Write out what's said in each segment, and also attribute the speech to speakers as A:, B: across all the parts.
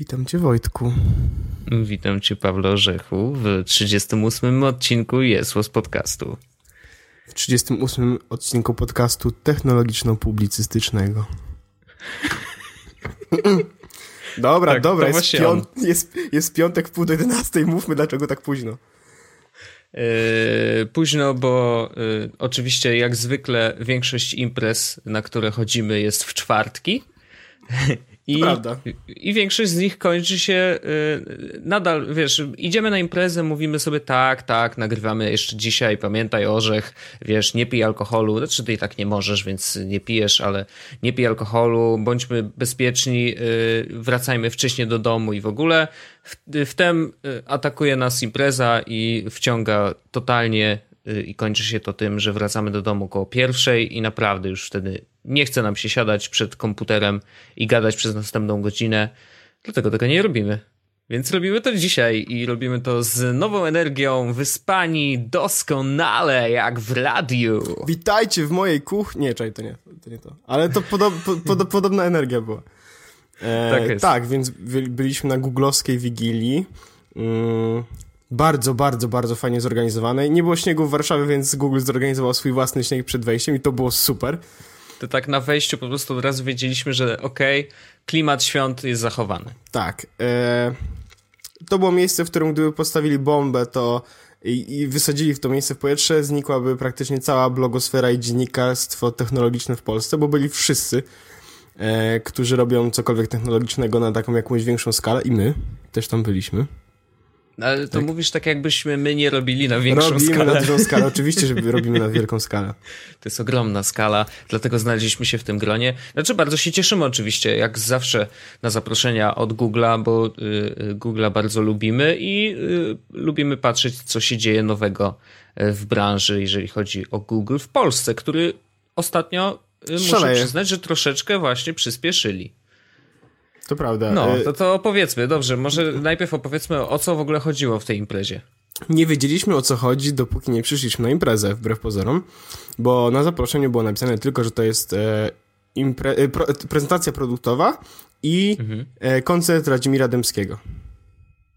A: Witam cię Wojtku.
B: Witam cię Pawle Orzechu w 38 odcinku Jest z podcastu.
A: W 38 odcinku podcastu technologiczno-publicystycznego. dobra,
B: Tak,
A: dobra, jest, piąt, jest, jest piątek w pół do 11, mówmy dlaczego tak późno.
B: Yy, późno, bo yy, oczywiście jak zwykle większość imprez, na które chodzimy jest w czwartki. I,
A: prawda.
B: I większość z nich kończy się y, nadal, wiesz, idziemy na imprezę, mówimy sobie tak, tak, nagrywamy jeszcze dzisiaj, pamiętaj orzech, wiesz, nie pij alkoholu, znaczy ty i tak nie możesz, więc nie pijesz, ale nie pij alkoholu, bądźmy bezpieczni, y, wracajmy wcześniej do domu i w ogóle. W, wtem y, atakuje nas impreza i wciąga totalnie i kończy się to tym, że wracamy do domu koło pierwszej i naprawdę już wtedy nie chce nam się siadać przed komputerem i gadać przez następną godzinę, dlatego tego nie robimy. Więc robimy to dzisiaj i robimy to z nową energią, wyspani doskonale, jak w radiu.
A: Witajcie w mojej kuchni. Nie, czekaj, to nie, to nie to. Ale to podo po, podobna energia była. E,
B: tak, jest.
A: tak, więc byliśmy na googlowskiej wigilii. Mm, bardzo, bardzo, bardzo fajnie zorganizowanej. Nie było śniegu w Warszawie, więc Google zorganizował swój własny śnieg przed wejściem i to było super
B: to tak na wejściu po prostu od razu wiedzieliśmy, że okej, okay, klimat świąt jest zachowany.
A: Tak. E, to było miejsce, w którym gdyby postawili bombę, to i, i, wysadzili w to miejsce w powietrze, znikłaby praktycznie cała blogosfera i dziennikarstwo technologiczne w Polsce, bo byli wszyscy, e, którzy robią cokolwiek technologicznego na taką jakąś większą skalę i my też tam byliśmy.
B: Ale to tak. mówisz tak, jakbyśmy my nie robili na większą
A: robimy
B: skalę.
A: na dużą skalę, oczywiście, że robimy na wielką skalę.
B: To jest ogromna skala, dlatego znaleźliśmy się w tym gronie. Znaczy, bardzo się cieszymy oczywiście, jak zawsze, na zaproszenia od Google'a, bo y, y Google'a bardzo lubimy i y, lubimy patrzeć, co się dzieje nowego y, w branży, jeżeli chodzi o Google w Polsce, który ostatnio, y, muszę przyznać, że troszeczkę właśnie przyspieszyli.
A: To prawda.
B: No, to, to opowiedzmy, dobrze, może najpierw opowiedzmy o co w ogóle chodziło w tej imprezie.
A: Nie wiedzieliśmy o co chodzi, dopóki nie przyszliśmy na imprezę, wbrew pozorom, bo na zaproszeniu było napisane tylko, że to jest e, impre, e, pro, prezentacja produktowa i mhm. e, koncert Radzimira Dębskiego.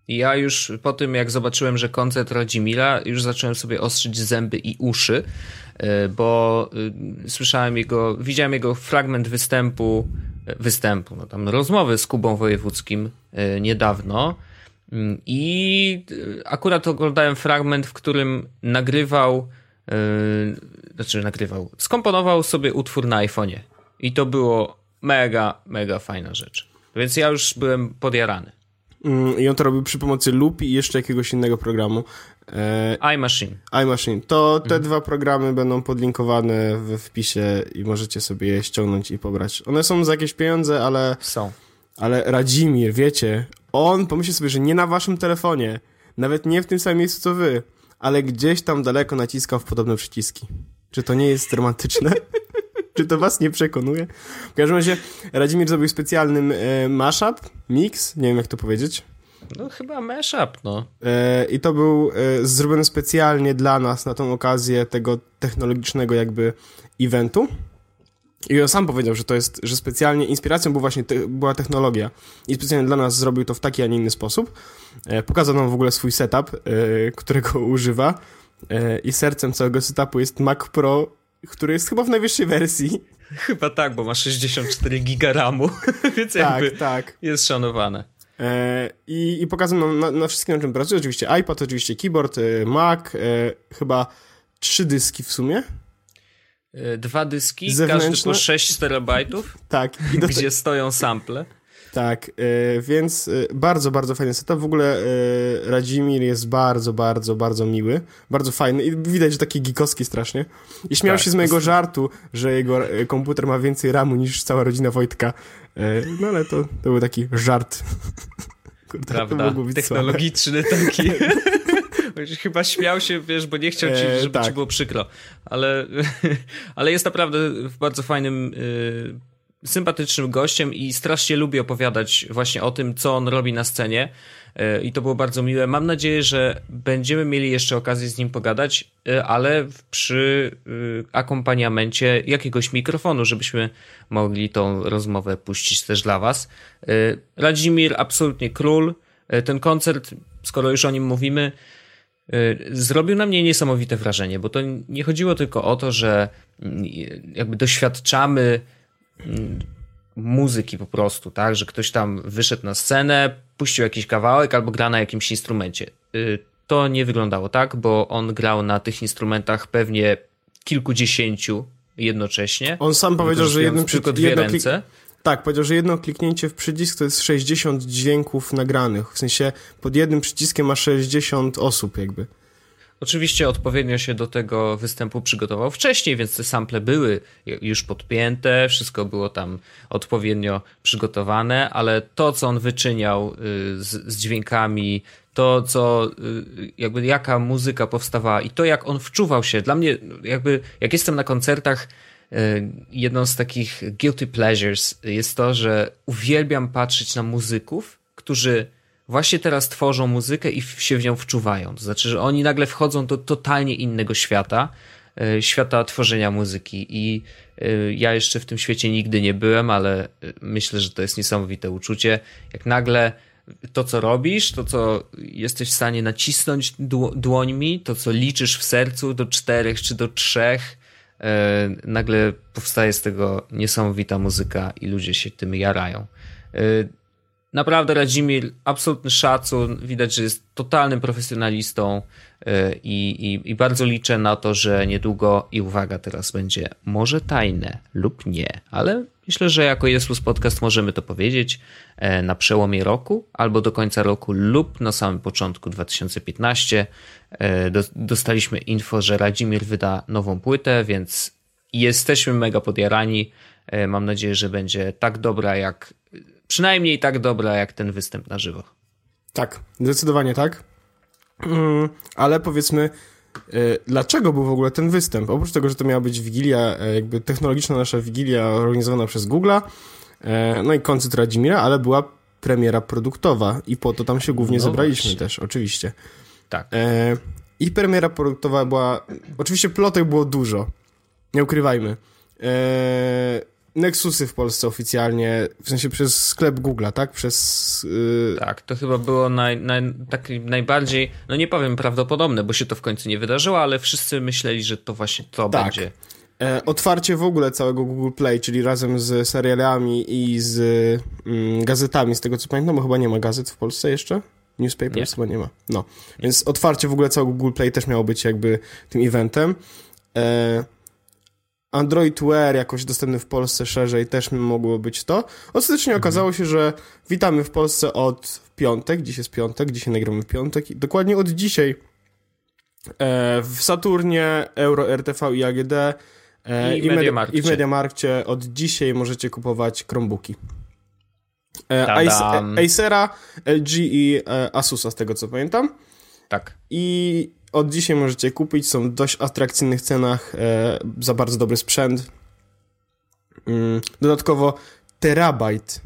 B: Ja już po tym, jak zobaczyłem, że koncert Radzimira, już zacząłem sobie ostrzyć zęby i uszy, e, bo e, słyszałem jego, widziałem jego fragment występu występu, no tam rozmowy z Kubą Wojewódzkim e, niedawno mm, i e, akurat oglądałem fragment, w którym nagrywał, yy, znaczy nagrywał, skomponował sobie utwór na iPhone'ie i to było mega, mega fajna rzecz. Więc ja już byłem podjarany.
A: Mm, I on to robił przy pomocy Lupi i jeszcze jakiegoś innego programu.
B: E, iMachine.
A: iMachine. To te mhm. dwa programy będą podlinkowane w wpisie i możecie sobie je ściągnąć i pobrać. One są za jakieś pieniądze, ale...
B: Są.
A: Ale Radzimir, wiecie, on pomyśli sobie, że nie na waszym telefonie, nawet nie w tym samym miejscu co wy, ale gdzieś tam daleko naciskał w podobne przyciski. Czy to nie jest romantyczne? Czy to was nie przekonuje? W każdym razie Radzimir zrobił specjalny e, mashup, mix, nie wiem jak to powiedzieć.
B: No chyba mashup, no.
A: E, I to był e, zrobiony specjalnie dla nas na tą okazję tego technologicznego jakby eventu. I on sam powiedział, że to jest, że specjalnie inspiracją był właśnie te, była technologia i specjalnie dla nas zrobił to w taki, a nie inny sposób. E, pokazał nam w ogóle swój setup, którego używa i sercem całego setupu jest Mac Pro, który jest chyba w najwyższej wersji.
B: Chyba tak, bo ma 64 giga RAMu, więc
A: tak,
B: jakby
A: tak.
B: jest szanowane.
A: E, I, I pokazują na, na wszystkim, na czym pracuje. Oczywiście iPad, oczywiście keyboard, e, Mac, e, chyba trzy dyski w sumie.
B: Dwa dyski, Zewnętrzne. każdy po 6 terabajtów.
A: Tak.
B: I do gdzie stoją sample.
A: Tak, y, więc y, bardzo, bardzo fajny setup. W ogóle y, Radzimir jest bardzo, bardzo, bardzo miły, bardzo fajny i widać, że taki geekowski strasznie. I śmiał tak, się z mojego żartu, że jego komputer ma więcej ramu niż cała rodzina Wojtka. No ale to, to był taki żart.
B: Kurde, Prawda, technologiczny słabe. taki. Chyba śmiał się, wiesz, bo nie chciał ci, żeby e, tak. ci było przykro. Ale, ale jest naprawdę w bardzo fajnym sympatycznym gościem i strasznie lubi opowiadać właśnie o tym, co on robi na scenie. i to było bardzo miłe. Mam nadzieję, że będziemy mieli jeszcze okazję z nim pogadać, ale przy akompaniamencie jakiegoś mikrofonu, żebyśmy mogli tą rozmowę puścić też dla was. Radzimir, absolutnie król. Ten koncert, skoro już o nim mówimy, zrobił na mnie niesamowite wrażenie, bo to nie chodziło tylko o to, że mm, jakby doświadczamy muzyki po prostu, tak, że ktoś tam wyszedł na scenę, puścił jakiś kawałek albo gra na jakimś instrumencie. Y, to nie wyglądało tak, bo on grał na tych instrumentach pewnie kilkudziesięciu jednocześnie.
A: On sam powiedział, że jednym
B: tylko dwie
A: jedno
B: ręce.
A: Tak, powiedział, że jedno kliknięcie w przycisk to jest 60 dźwięków nagranych. W sensie pod jednym przyciskiem ma 60 osób jakby.
B: Oczywiście odpowiednio się do tego występu przygotował wcześniej, więc te sample były już podpięte, wszystko było tam odpowiednio przygotowane, ale to, co on wyczyniał y, z, z dźwiękami, to, co, y, jakby jaka muzyka powstawała i to, jak on wczuwał się. Dla mnie, jakby, jak jestem na koncertach, y, jedną z takich guilty pleasures jest to, że uwielbiam patrzeć na muzyków, którzy właśnie teraz tworzą muzykę i się w nią wczuwają. To znaczy, że oni nagle wchodzą do totalnie innego świata, e, świata tworzenia muzyki. I e, ja jeszcze w tym świecie nigdy nie byłem, ale e, myślę, że to jest niesamowite uczucie. Jak nagle to, co robisz, to, co jesteś w stanie nacisnąć dłońmi, to, co liczysz w sercu do czterech czy do trzech, nagle powstaje z tego niesamowita muzyka i ludzie się tym jarają. Naprawdę Radzimir, absolutny szacun, widać, że jest totalnym profesjonalistą e, i, i, i, bardzo liczę na to, że niedługo i uwaga, teraz będzie może tajne lub nie, ale myślę, że jako Jesus Podcast możemy to powiedzieć e, na przełomie roku albo do końca roku lub na samym początku 2015 e, dostaliśmy info, że Radzimir wyda nową płytę, więc jesteśmy mega podjarani. Mam nadzieję, że będzie tak dobra jak przynajmniej tak dobra jak ten występ na żywo.
A: Tak, zdecydowanie tak. Mm, ale powiedzmy, y, dlaczego był w ogóle ten występ? Oprócz tego, że to miała być wigilia, e, jakby technologiczna nasza wigilia organizowana przez Google'a, e, no i koncert Radzimira, ale była premiera produktowa i po to tam się głównie no zebraliśmy właśnie. też, oczywiście.
B: Tak.
A: E, I premiera produktowa była, oczywiście plotek było dużo, nie ukrywajmy. Nexusy w Polsce oficjalnie, w sensie przez sklep Google'a, tak? Przez...
B: Yy... Tak, to chyba było naj, naj, tak najbardziej, no nie powiem prawdopodobne, bo się to w końcu nie wydarzyło, ale wszyscy myśleli, że to właśnie to tak. będzie.
A: E, otwarcie w ogóle całego Google Play, czyli razem z serialami i z mm, gazetami, z tego co pamiętam, bo chyba nie ma gazet w Polsce jeszcze. Newspapers nie. chyba nie ma. No. Więc otwarcie w ogóle całego Google Play też miało być jakby tym eventem. E, Android Wear jakoś dostępny w Polsce szerzej też mogło być to. Ostatecznie mhm. okazało się, że witamy w Polsce od piątek, dziś jest piątek, dzisiaj nagramy piątek i dokładnie od dzisiaj e, w Saturnie, Euro, RTV i AGD
B: e, i, i, Media,
A: i w Mediamarkcie od dzisiaj możecie kupować Chromebooki. E, Acera, LG i e, Asusa z tego co pamiętam.
B: Tak.
A: I od dzisiaj możecie kupić, są w dość atrakcyjnych cenach e, za bardzo dobry sprzęt. Mm, dodatkowo terabajt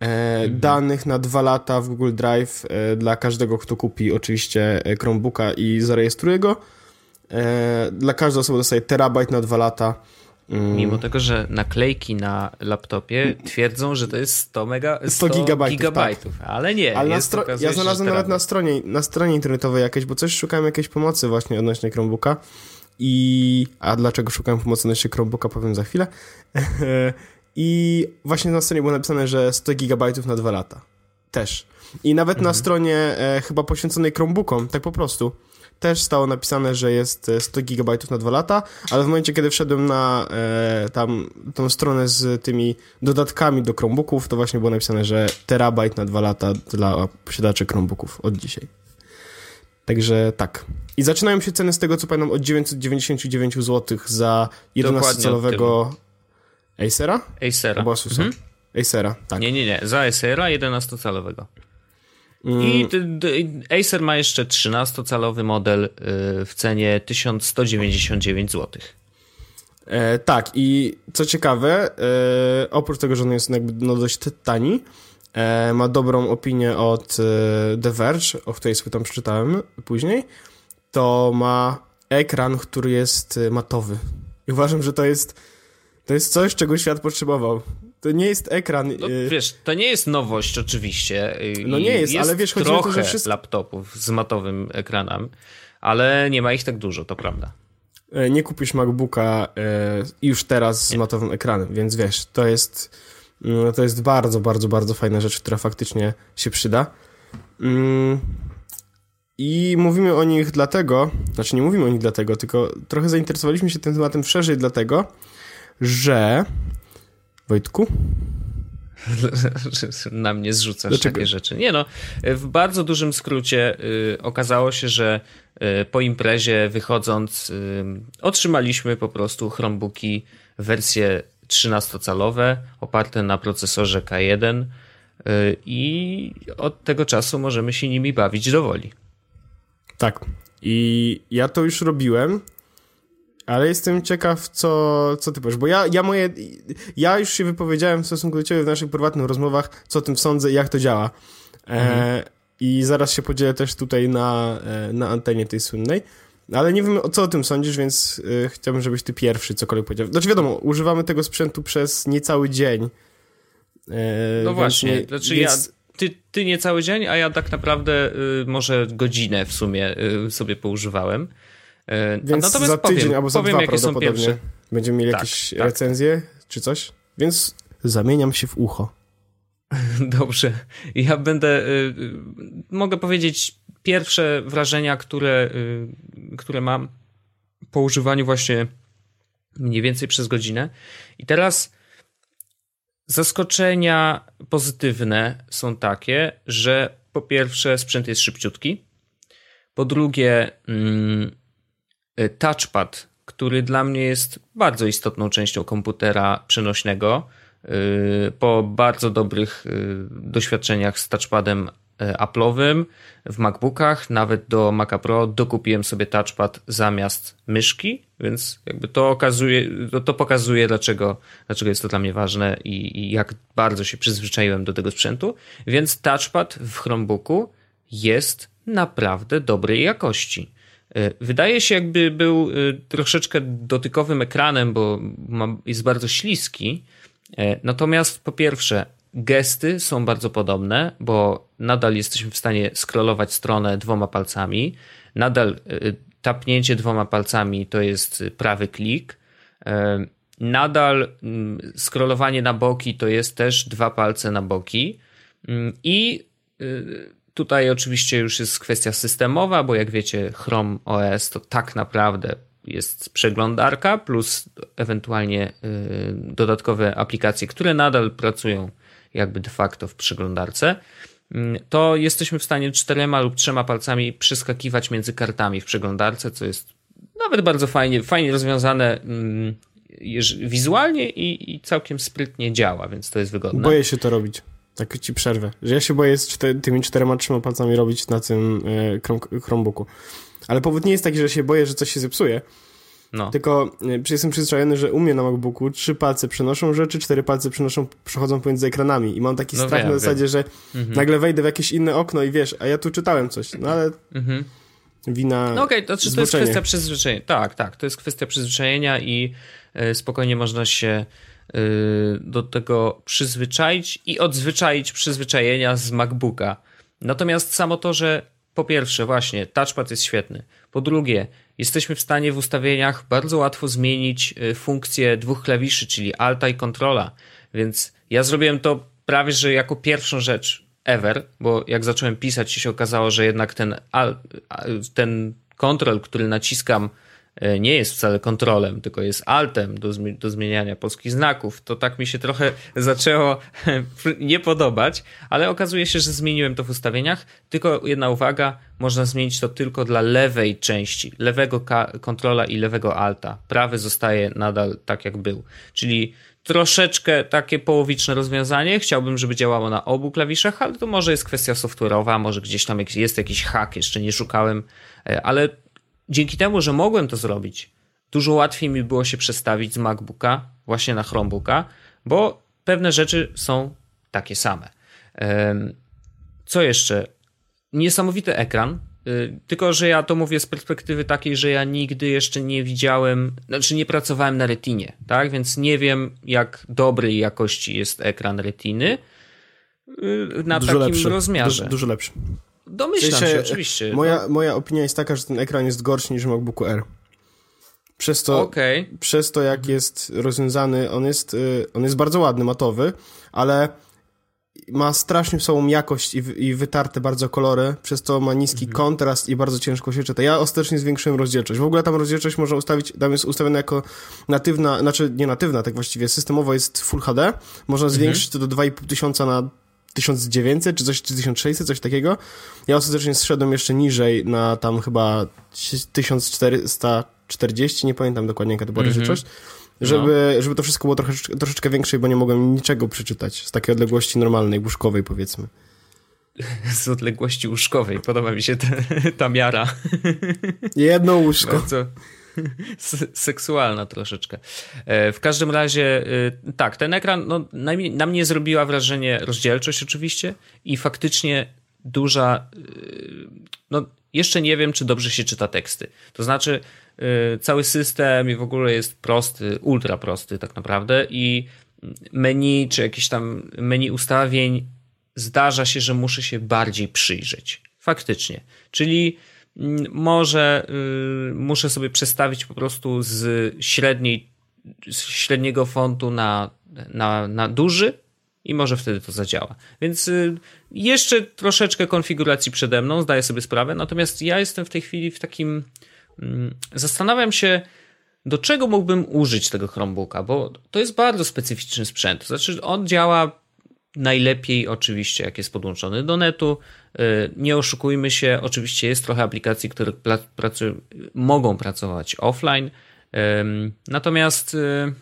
A: e, mhm. danych na dwa lata w Google Drive e, dla każdego, kto kupi oczywiście Chromebooka i zarejestruje go. Dla każdej osoby dostaje terabajt na dwa lata.
B: Mimo tego, że naklejki na laptopie twierdzą, że to jest 100, mega, 100,
A: 100 gigabajtów,
B: gigabajtów tak. ale nie. Ale jest,
A: stro... Ja znalazłem nawet na stronie, na stronie internetowej jakieś, bo coś szukałem jakiejś pomocy właśnie odnośnie Chromebooka i... A dlaczego szukałem pomocy odnośnie Chromebooka powiem za chwilę. I właśnie na stronie było napisane, że 100 gigabajtów na dwa lata. Też. I nawet mhm. na stronie e, chyba poświęconej Chromebookom, tak po prostu też stało napisane, że jest 100 e, GB na 2 lata, ale w momencie, kiedy wszedłem na e, tam tą stronę z tymi dodatkami do Chromebooków, to właśnie było napisane, że terabajt na 2 lata dla posiadaczy Chromebooków od dzisiaj. Także tak. I zaczynają się ceny z tego, co pamiętam, od 999 zł za 11-calowego Acera?
B: Acera.
A: Mhm. Acera, tak.
B: Nie, nie, nie. Za Acera 11-calowego. I mm. Acer ma jeszcze 13-calowy model y, w cenie 1199 zł.
A: E, tak, i co ciekawe, e, oprócz tego, że on jest jakby no dość tani, e, ma dobrą opinię od e, The Verge, o której sobie tam przeczytałem później, to ma ekran, który jest e, matowy. I uważam, że to jest, to jest coś, czego świat potrzebował. To nie jest ekran.
B: No, wiesz, to nie jest nowość oczywiście.
A: No nie jest,
B: jest
A: ale wiesz,
B: chodzi o to, że wszystko... laptopów z matowym ekranem, ale nie ma ich tak dużo, to prawda.
A: Nie kupisz MacBooka już teraz z nie. matowym ekranem, więc wiesz, to jest no, to jest bardzo, bardzo, bardzo fajna rzecz, która faktycznie się przyda. Mm, I mówimy o nich dlatego, znaczy nie mówimy o nich dlatego, tylko trochę zainteresowaliśmy się tym tematem szerzej dlatego, że Wojtku?
B: Na mnie zrzucasz Dlaczego? takie rzeczy. Nie no, w bardzo dużym skrócie y, okazało się, że y, po imprezie wychodząc y, otrzymaliśmy po prostu Chromebooki wersję 13-calowe oparte na procesorze K1 y, i od tego czasu możemy się nimi bawić do woli.
A: Tak. I ja to już robiłem, ale jestem ciekaw, co, co ty powiesz, bo ja, ja moje, ja już się wypowiedziałem w stosunku do ciebie w naszych prywatnych rozmowach, co o tym sądzę i jak to działa. E, mhm. E, I zaraz się podzielę też tutaj na, e, na antenie tej słynnej. Ale nie wiem, co o tym sądzisz, więc y, chciałbym, żebyś ty pierwszy cokolwiek powiedział. Znaczy wiadomo, używamy tego sprzętu przez niecały dzień.
B: E, no właśnie, nie, znaczy więc... ja, ty, ty nie cały dzień, a ja tak naprawdę y, może godzinę w sumie y, sobie poużywałem.
A: E, więc Natomiast za tydzień powiem, albo za powiem, dwa prawdopodobnie będziemy mieli tak, jakieś tak. recenzje czy coś. Więc zamieniam się w ucho.
B: Dobrze. Ja będę. Y, mogę powiedzieć pierwsze wrażenia, które, y, które mam po używaniu właśnie mniej więcej przez godzinę. I teraz zaskoczenia pozytywne są takie, że po pierwsze sprzęt jest szybciutki, po drugie mm, touchpad, który dla mnie jest bardzo istotną częścią komputera przenośnego, y, po bardzo dobrych y, doświadczeniach z touchpadem Apple'owym, w MacBookach, nawet do Maca Pro dokupiłem sobie touchpad zamiast myszki, więc jakby to okazuje, to, to pokazuje dlaczego, dlaczego jest to dla mnie ważne i, i jak bardzo się przyzwyczaiłem do tego sprzętu. Więc touchpad w Chromebooku jest naprawdę dobrej jakości. E, wydaje się, jakby był e, troszeczkę dotykowym ekranem, bo jest bardzo śliski. Natomiast po pierwsze, gesty są bardzo podobne, bo nadal jesteśmy w stanie scrollować stronę dwoma palcami. Nadal tapnięcie dwoma palcami to jest prawy klik. Nadal mm, scrollowanie na boki to jest też dwa palce na boki. Mm, I y, tutaj oczywiście już jest kwestia systemowa, bo jak wiecie, Chrome OS to tak naprawdę jest przeglądarka plus ewentualnie dodatkowe aplikacje, które nadal pracują jakby de facto w przeglądarce, mm, to jesteśmy w stanie czterema lub trzema palcami przeskakiwać między kartami w przeglądarce, co jest nawet bardzo fajnie, fajnie rozwiązane mm, wizualnie i, i całkiem sprytnie działa, więc to jest wygodne.
A: Boję się to robić. Tak ci przerwę. Że ja się boję z tymi czterema, trzema palcami robić na tym e, Chromebooku. Ale powód nie jest taki, że się boję, że coś się zepsuje, no. Tylko y, jestem przyzwyczajony, że u mnie na MacBooku trzy palce przenoszą rzeczy, cztery palce przenoszą, przechodzą pomiędzy ekranami i mam taki no strach wiem, na zasadzie, wiem. że mhm. nagle wejdę w jakieś inne okno i wiesz, a ja tu czytałem coś, no ale mhm. wina
B: No okej, okay, to, znaczy, to jest kwestia przyzwyczajenia. Tak, tak, to jest kwestia przyzwyczajenia i y, spokojnie można się y, do tego przyzwyczaić i odzwyczaić przyzwyczajenia z MacBooka. Natomiast samo to, że po pierwsze właśnie touchpad jest świetny, po drugie jesteśmy w stanie w ustawieniach bardzo łatwo zmienić y, funkcję dwóch klawiszy, czyli Alta i Controla. Więc ja zrobiłem to prawie, że jako pierwszą rzecz ever, bo jak zacząłem pisać, się okazało, że jednak ten, ten kontrol, który naciskam nie jest wcale kontrolem, tylko jest altem do, do zmieniania polskich znaków, to tak mi się trochę zaczęło nie podobać, ale okazuje się, że zmieniłem to w ustawieniach. Tylko jedna uwaga, można zmienić to tylko dla lewej części, lewego kontrola i lewego alta. Prawy zostaje nadal tak jak był. Czyli troszeczkę takie połowiczne rozwiązanie. Chciałbym, żeby działało na obu klawiszach, ale to może jest kwestia software'owa, może gdzieś tam jest jakiś hack, jeszcze nie szukałem, e, ale dzięki temu, że mogłem to zrobić, dużo łatwiej mi było się przestawić z MacBooka właśnie na Chromebooka, bo pewne rzeczy są takie same. Co jeszcze? Niesamowity ekran. Y, tylko, że ja to mówię z perspektywy takiej, że ja nigdy jeszcze nie widziałem, znaczy nie pracowałem na retinie, tak? Więc nie wiem, jak dobrej jakości jest ekran retiny y, na dużo takim
A: lepszy.
B: rozmiarze.
A: Dużo, dużo lepszy.
B: Domyślam w sensie, się, oczywiście.
A: Moja, no. moja opinia jest taka, że ten ekran jest gorszy niż MacBooku R. Przez to, okay. przez to jak jest rozwiązany, on jest, y, on jest bardzo ładny, matowy, ale ma strasznie słabą jakość i, i wytarte bardzo kolory, przez to ma niski mhm. kontrast i bardzo ciężko się czyta. Ja ostatecznie zwiększyłem rozdzielczość. W ogóle tam rozdzielczość można ustawić, tam jest ustawiona jako natywna, znaczy nie natywna, tak właściwie systemowo jest Full HD. Można mhm. zwiększyć to do 2500 na 1900 czy coś, czy 1600, coś takiego. Ja ostatecznie zszedłem jeszcze niżej na tam chyba 1440, nie pamiętam dokładnie jaka to była mm -hmm. żeby, no. żeby to wszystko było troszeczkę, troszeczkę większe, bo nie mogłem niczego przeczytać z takiej odległości normalnej, łóżkowej powiedzmy.
B: Z odległości łóżkowej, podoba mi się ta, ta miara.
A: Jedno łóżko.
B: Bardzo seksualna troszeczkę. E, w każdym razie, e, tak, ten ekran no, na mnie zrobiła wrażenie rozdzielczość oczywiście i faktycznie duża, e, no jeszcze nie wiem, czy dobrze się czyta teksty. To znaczy, cały system i w ogóle jest prosty, ultra prosty tak naprawdę i menu czy jakieś tam menu ustawień zdarza się, że muszę się bardziej przyjrzeć. Faktycznie. Czyli może y, muszę sobie przestawić po prostu z średniej, z średniego fontu na, na, na duży i może wtedy to zadziała. Więc y, jeszcze troszeczkę konfiguracji przede mną, zdaję sobie sprawę, natomiast ja jestem w tej chwili w takim Mm, zastanawiam się, do czego mógłbym użyć tego Chromebooka, bo to jest bardzo specyficzny sprzęt. Znaczy, on działa najlepiej oczywiście, jak jest podłączony do netu. Y, nie oszukujmy się, oczywiście jest trochę aplikacji, które pracują, mogą pracować offline, natomiast y,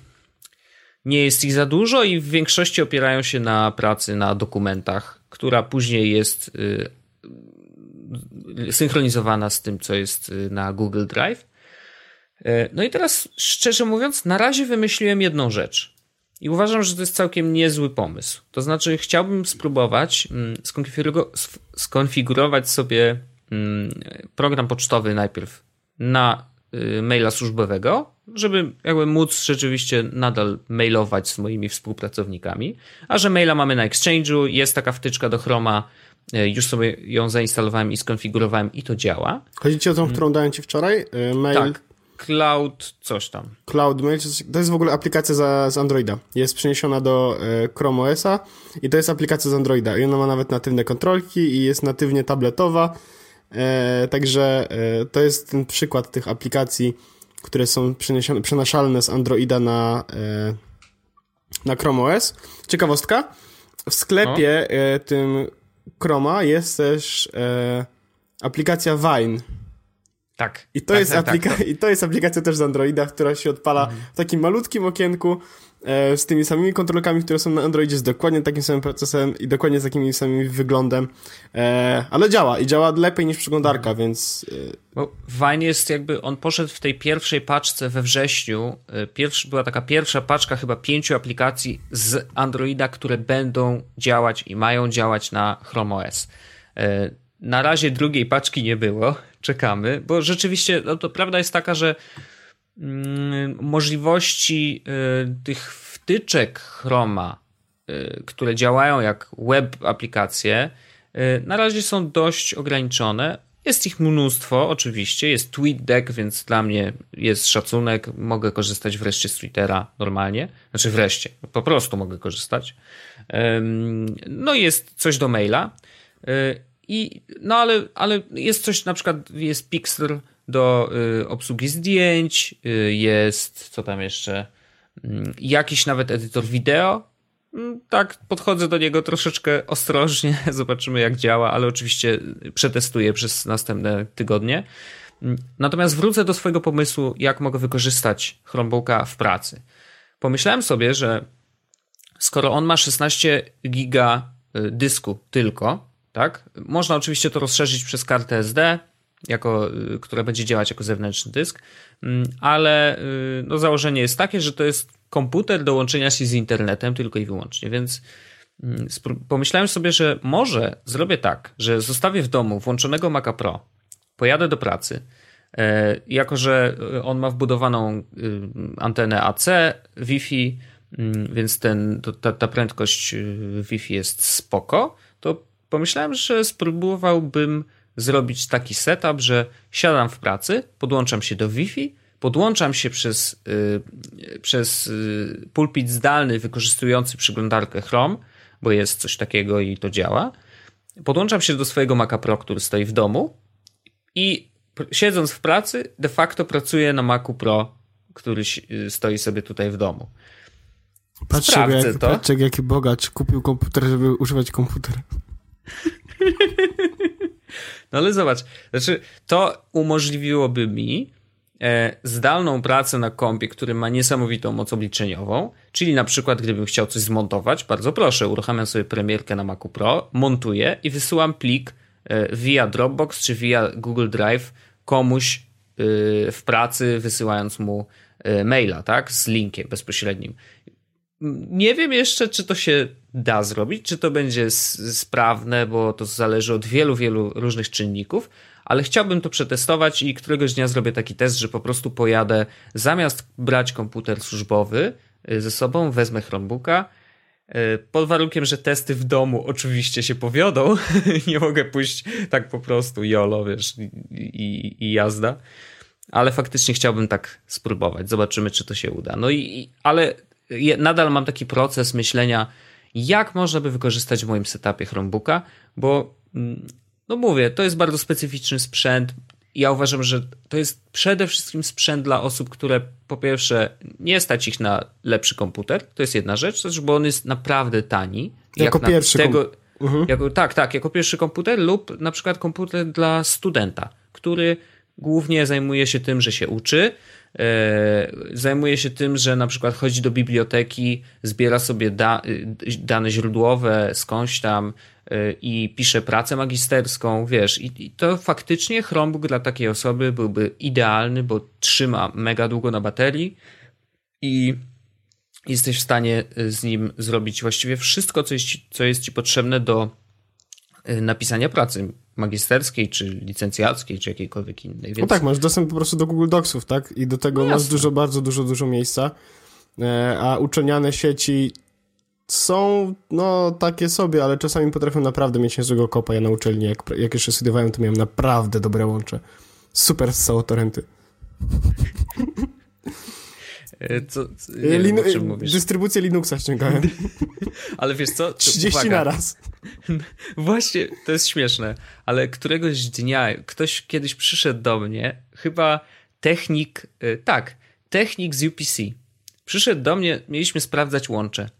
B: nie jest ich za dużo i w większości opierają się na pracy na dokumentach, która później jest y, synchronizowana z tym, co jest na Google Drive. No i teraz, szczerze mówiąc, na razie wymyśliłem jedną rzecz. I uważam, że to jest całkiem niezły pomysł. To znaczy, chciałbym spróbować mm, skonfigurować sobie mm, program pocztowy najpierw na y, maila służbowego, żeby jakby móc rzeczywiście nadal mailować z moimi współpracownikami. A że maila mamy na Exchange'u, jest taka wtyczka do Chroma, E, już sobie ją zainstalowałem i skonfigurowałem i to działa.
A: Chodzi ci o tą, którą dałem ci wczoraj? E, mail...
B: Tak. Cloud coś tam.
A: Cloud Mail, to jest w ogóle aplikacja za, z Androida. Jest przeniesiona do e, Chrome OS-a i to jest aplikacja z Androida. I ona ma nawet natywne kontrolki i jest natywnie tabletowa. E, także e, to jest ten przykład tych aplikacji, które są przenaszalne z Androida na, e, na Chrome OS. Ciekawostka. W sklepie no. tym Chroma jest też e, aplikacja Vine.
B: Tak.
A: I to,
B: tak,
A: jest
B: tak,
A: aplika-
B: tak,
A: I to jest aplikacja też z Androida, która się odpala mhm. w takim malutkim okienku e, z tymi samymi kontrolkami, które są na Androidzie, z dokładnie takim samym procesem i dokładnie z takim samym wyglądem. E, ale działa i działa lepiej niż przeglądarka, mhm. więc...
B: E... Bo Vine jest jakby, on poszedł w tej pierwszej paczce we wrześniu. E, pierwszy, była taka pierwsza paczka chyba pięciu aplikacji z Androida, które będą działać i mają działać na Chrome OS. Na razie drugiej paczki nie było, czekamy, bo rzeczywiście no to prawda jest taka, że mm, możliwości y, tych wtyczek Chroma, y, które działają jak web aplikacje, y, na razie są dość ograniczone. Jest ich mnóstwo, oczywiście. Jest TweetDeck, więc dla mnie jest szacunek. Mogę korzystać wreszcie z Twittera normalnie. Znaczy wreszcie, po prostu mogę korzystać. No jest coś do maila. I, no ale, ale jest coś, na przykład jest Pixel do y, obsługi zdjęć, y, jest, co tam jeszcze, y, jakiś nawet edytor wideo. Mm, tak, podchodzę do niego troszeczkę ostrożnie, zobaczymy jak działa, ale oczywiście przetestuję przez następne tygodnie. Mm, natomiast wrócę do swojego pomysłu, jak mogę wykorzystać Chromebooka w pracy. Pomyślałem sobie, że skoro on ma 16 giga y, dysku tylko, tak? Można oczywiście to rozszerzyć przez kartę SD, jako, y, która będzie działać jako zewnętrzny dysk, mm, ale y, no, założenie jest takie, że to jest komputer do łączenia się z internetem tylko i wyłącznie, więc mm, pomyślałem sobie, że może zrobię tak, że zostawię w domu włączonego Maca Pro, pojadę do pracy, e, jako że on ma wbudowaną y, antenę AC, Wi-Fi, mm, więc ten, ta, ta prędkość y, Wi-Fi jest spoko, to pomyślałem, że spróbowałbym zrobić taki setup, że siadam w pracy, podłączam się do Wi-Fi, podłączam się przez, yy, przez yy, pulpit zdalny wykorzystujący przeglądarkę Chrome, bo jest coś takiego i to działa. Podłączam się do swojego Maca Pro, który stoi w domu i siedząc w pracy, de facto pracuję na Macu Pro, który y, stoi sobie tutaj w domu.
A: Patrzcie, jak, to. patrzcie jaki bogacz kupił komputer, żeby używać komputera.
B: No ale zobacz, znaczy to umożliwiłoby mi e, zdalną pracę na kompie, który ma niesamowitą moc obliczeniową, czyli na przykład gdybym chciał coś zmontować, bardzo proszę, uruchamiam sobie premierkę na Macu Pro, montuję i wysyłam plik e, via Dropbox czy via Google Drive komuś e, w pracy, wysyłając mu maila, tak, z linkiem bezpośrednim. Nie wiem jeszcze, czy to się da zrobić, czy to będzie sprawne, bo to zależy od wielu, wielu różnych czynników, ale chciałbym to przetestować i któregoś dnia zrobię taki test, że po prostu pojadę, zamiast brać komputer służbowy y, ze sobą, wezmę Chromebooka, y, pod warunkiem, że testy w domu oczywiście się powiodą. nie mogę pójść tak po prostu jolo, wiesz, i, i, i, jazda. Ale faktycznie chciałbym tak spróbować. Zobaczymy, czy to się uda. No i, ale nadal mam taki proces myślenia, jak można by wykorzystać w moim setupie Chromebooka, bo mm, no mówię, to jest bardzo specyficzny sprzęt. Ja uważam, że to jest przede wszystkim sprzęt dla osób, które po pierwsze nie stać ich na lepszy komputer, to jest jedna rzecz, znaczy, bo on jest naprawdę tani.
A: Jako jak pierwszy tego,
B: mhm. jako, Tak, tak, jako pierwszy komputer lub na przykład komputer dla studenta, który głównie zajmuje się tym, że się uczy, zajmuje się tym, że na przykład chodzi do biblioteki, zbiera sobie da, dane źródłowe skądś tam e, i pisze pracę magisterską, wiesz, i, i to faktycznie Chromebook dla takiej osoby byłby idealny, bo trzyma mega długo na baterii i jesteś w stanie z nim zrobić właściwie wszystko, co jest, co jest ci potrzebne do e, napisania pracy magisterskiej, czy licencjackiej, czy jakiejkolwiek innej.
A: Więc... No tak, masz dostęp po prostu do Google Docsów, tak? I do tego no masz dużo, bardzo dużo, dużo miejsca. E, a uczeniane sieci są, no, takie sobie, ale czasami potrafią naprawdę mieć niezłego kopa. Ja na uczelni, jak, jak jeszcze studiowałem, to miałem naprawdę dobre łącze. Super z torenty.
B: E, co, co, nie Linu wiem,
A: dystrybucję Linuxa ściągałem.
B: ale wiesz co?
A: 30 uwaga. na raz.
B: Właśnie, to jest śmieszne, ale któregoś dnia ktoś kiedyś przyszedł do mnie, chyba technik, e, tak, technik z UPC. Przyszedł do mnie, mieliśmy sprawdzać łącze.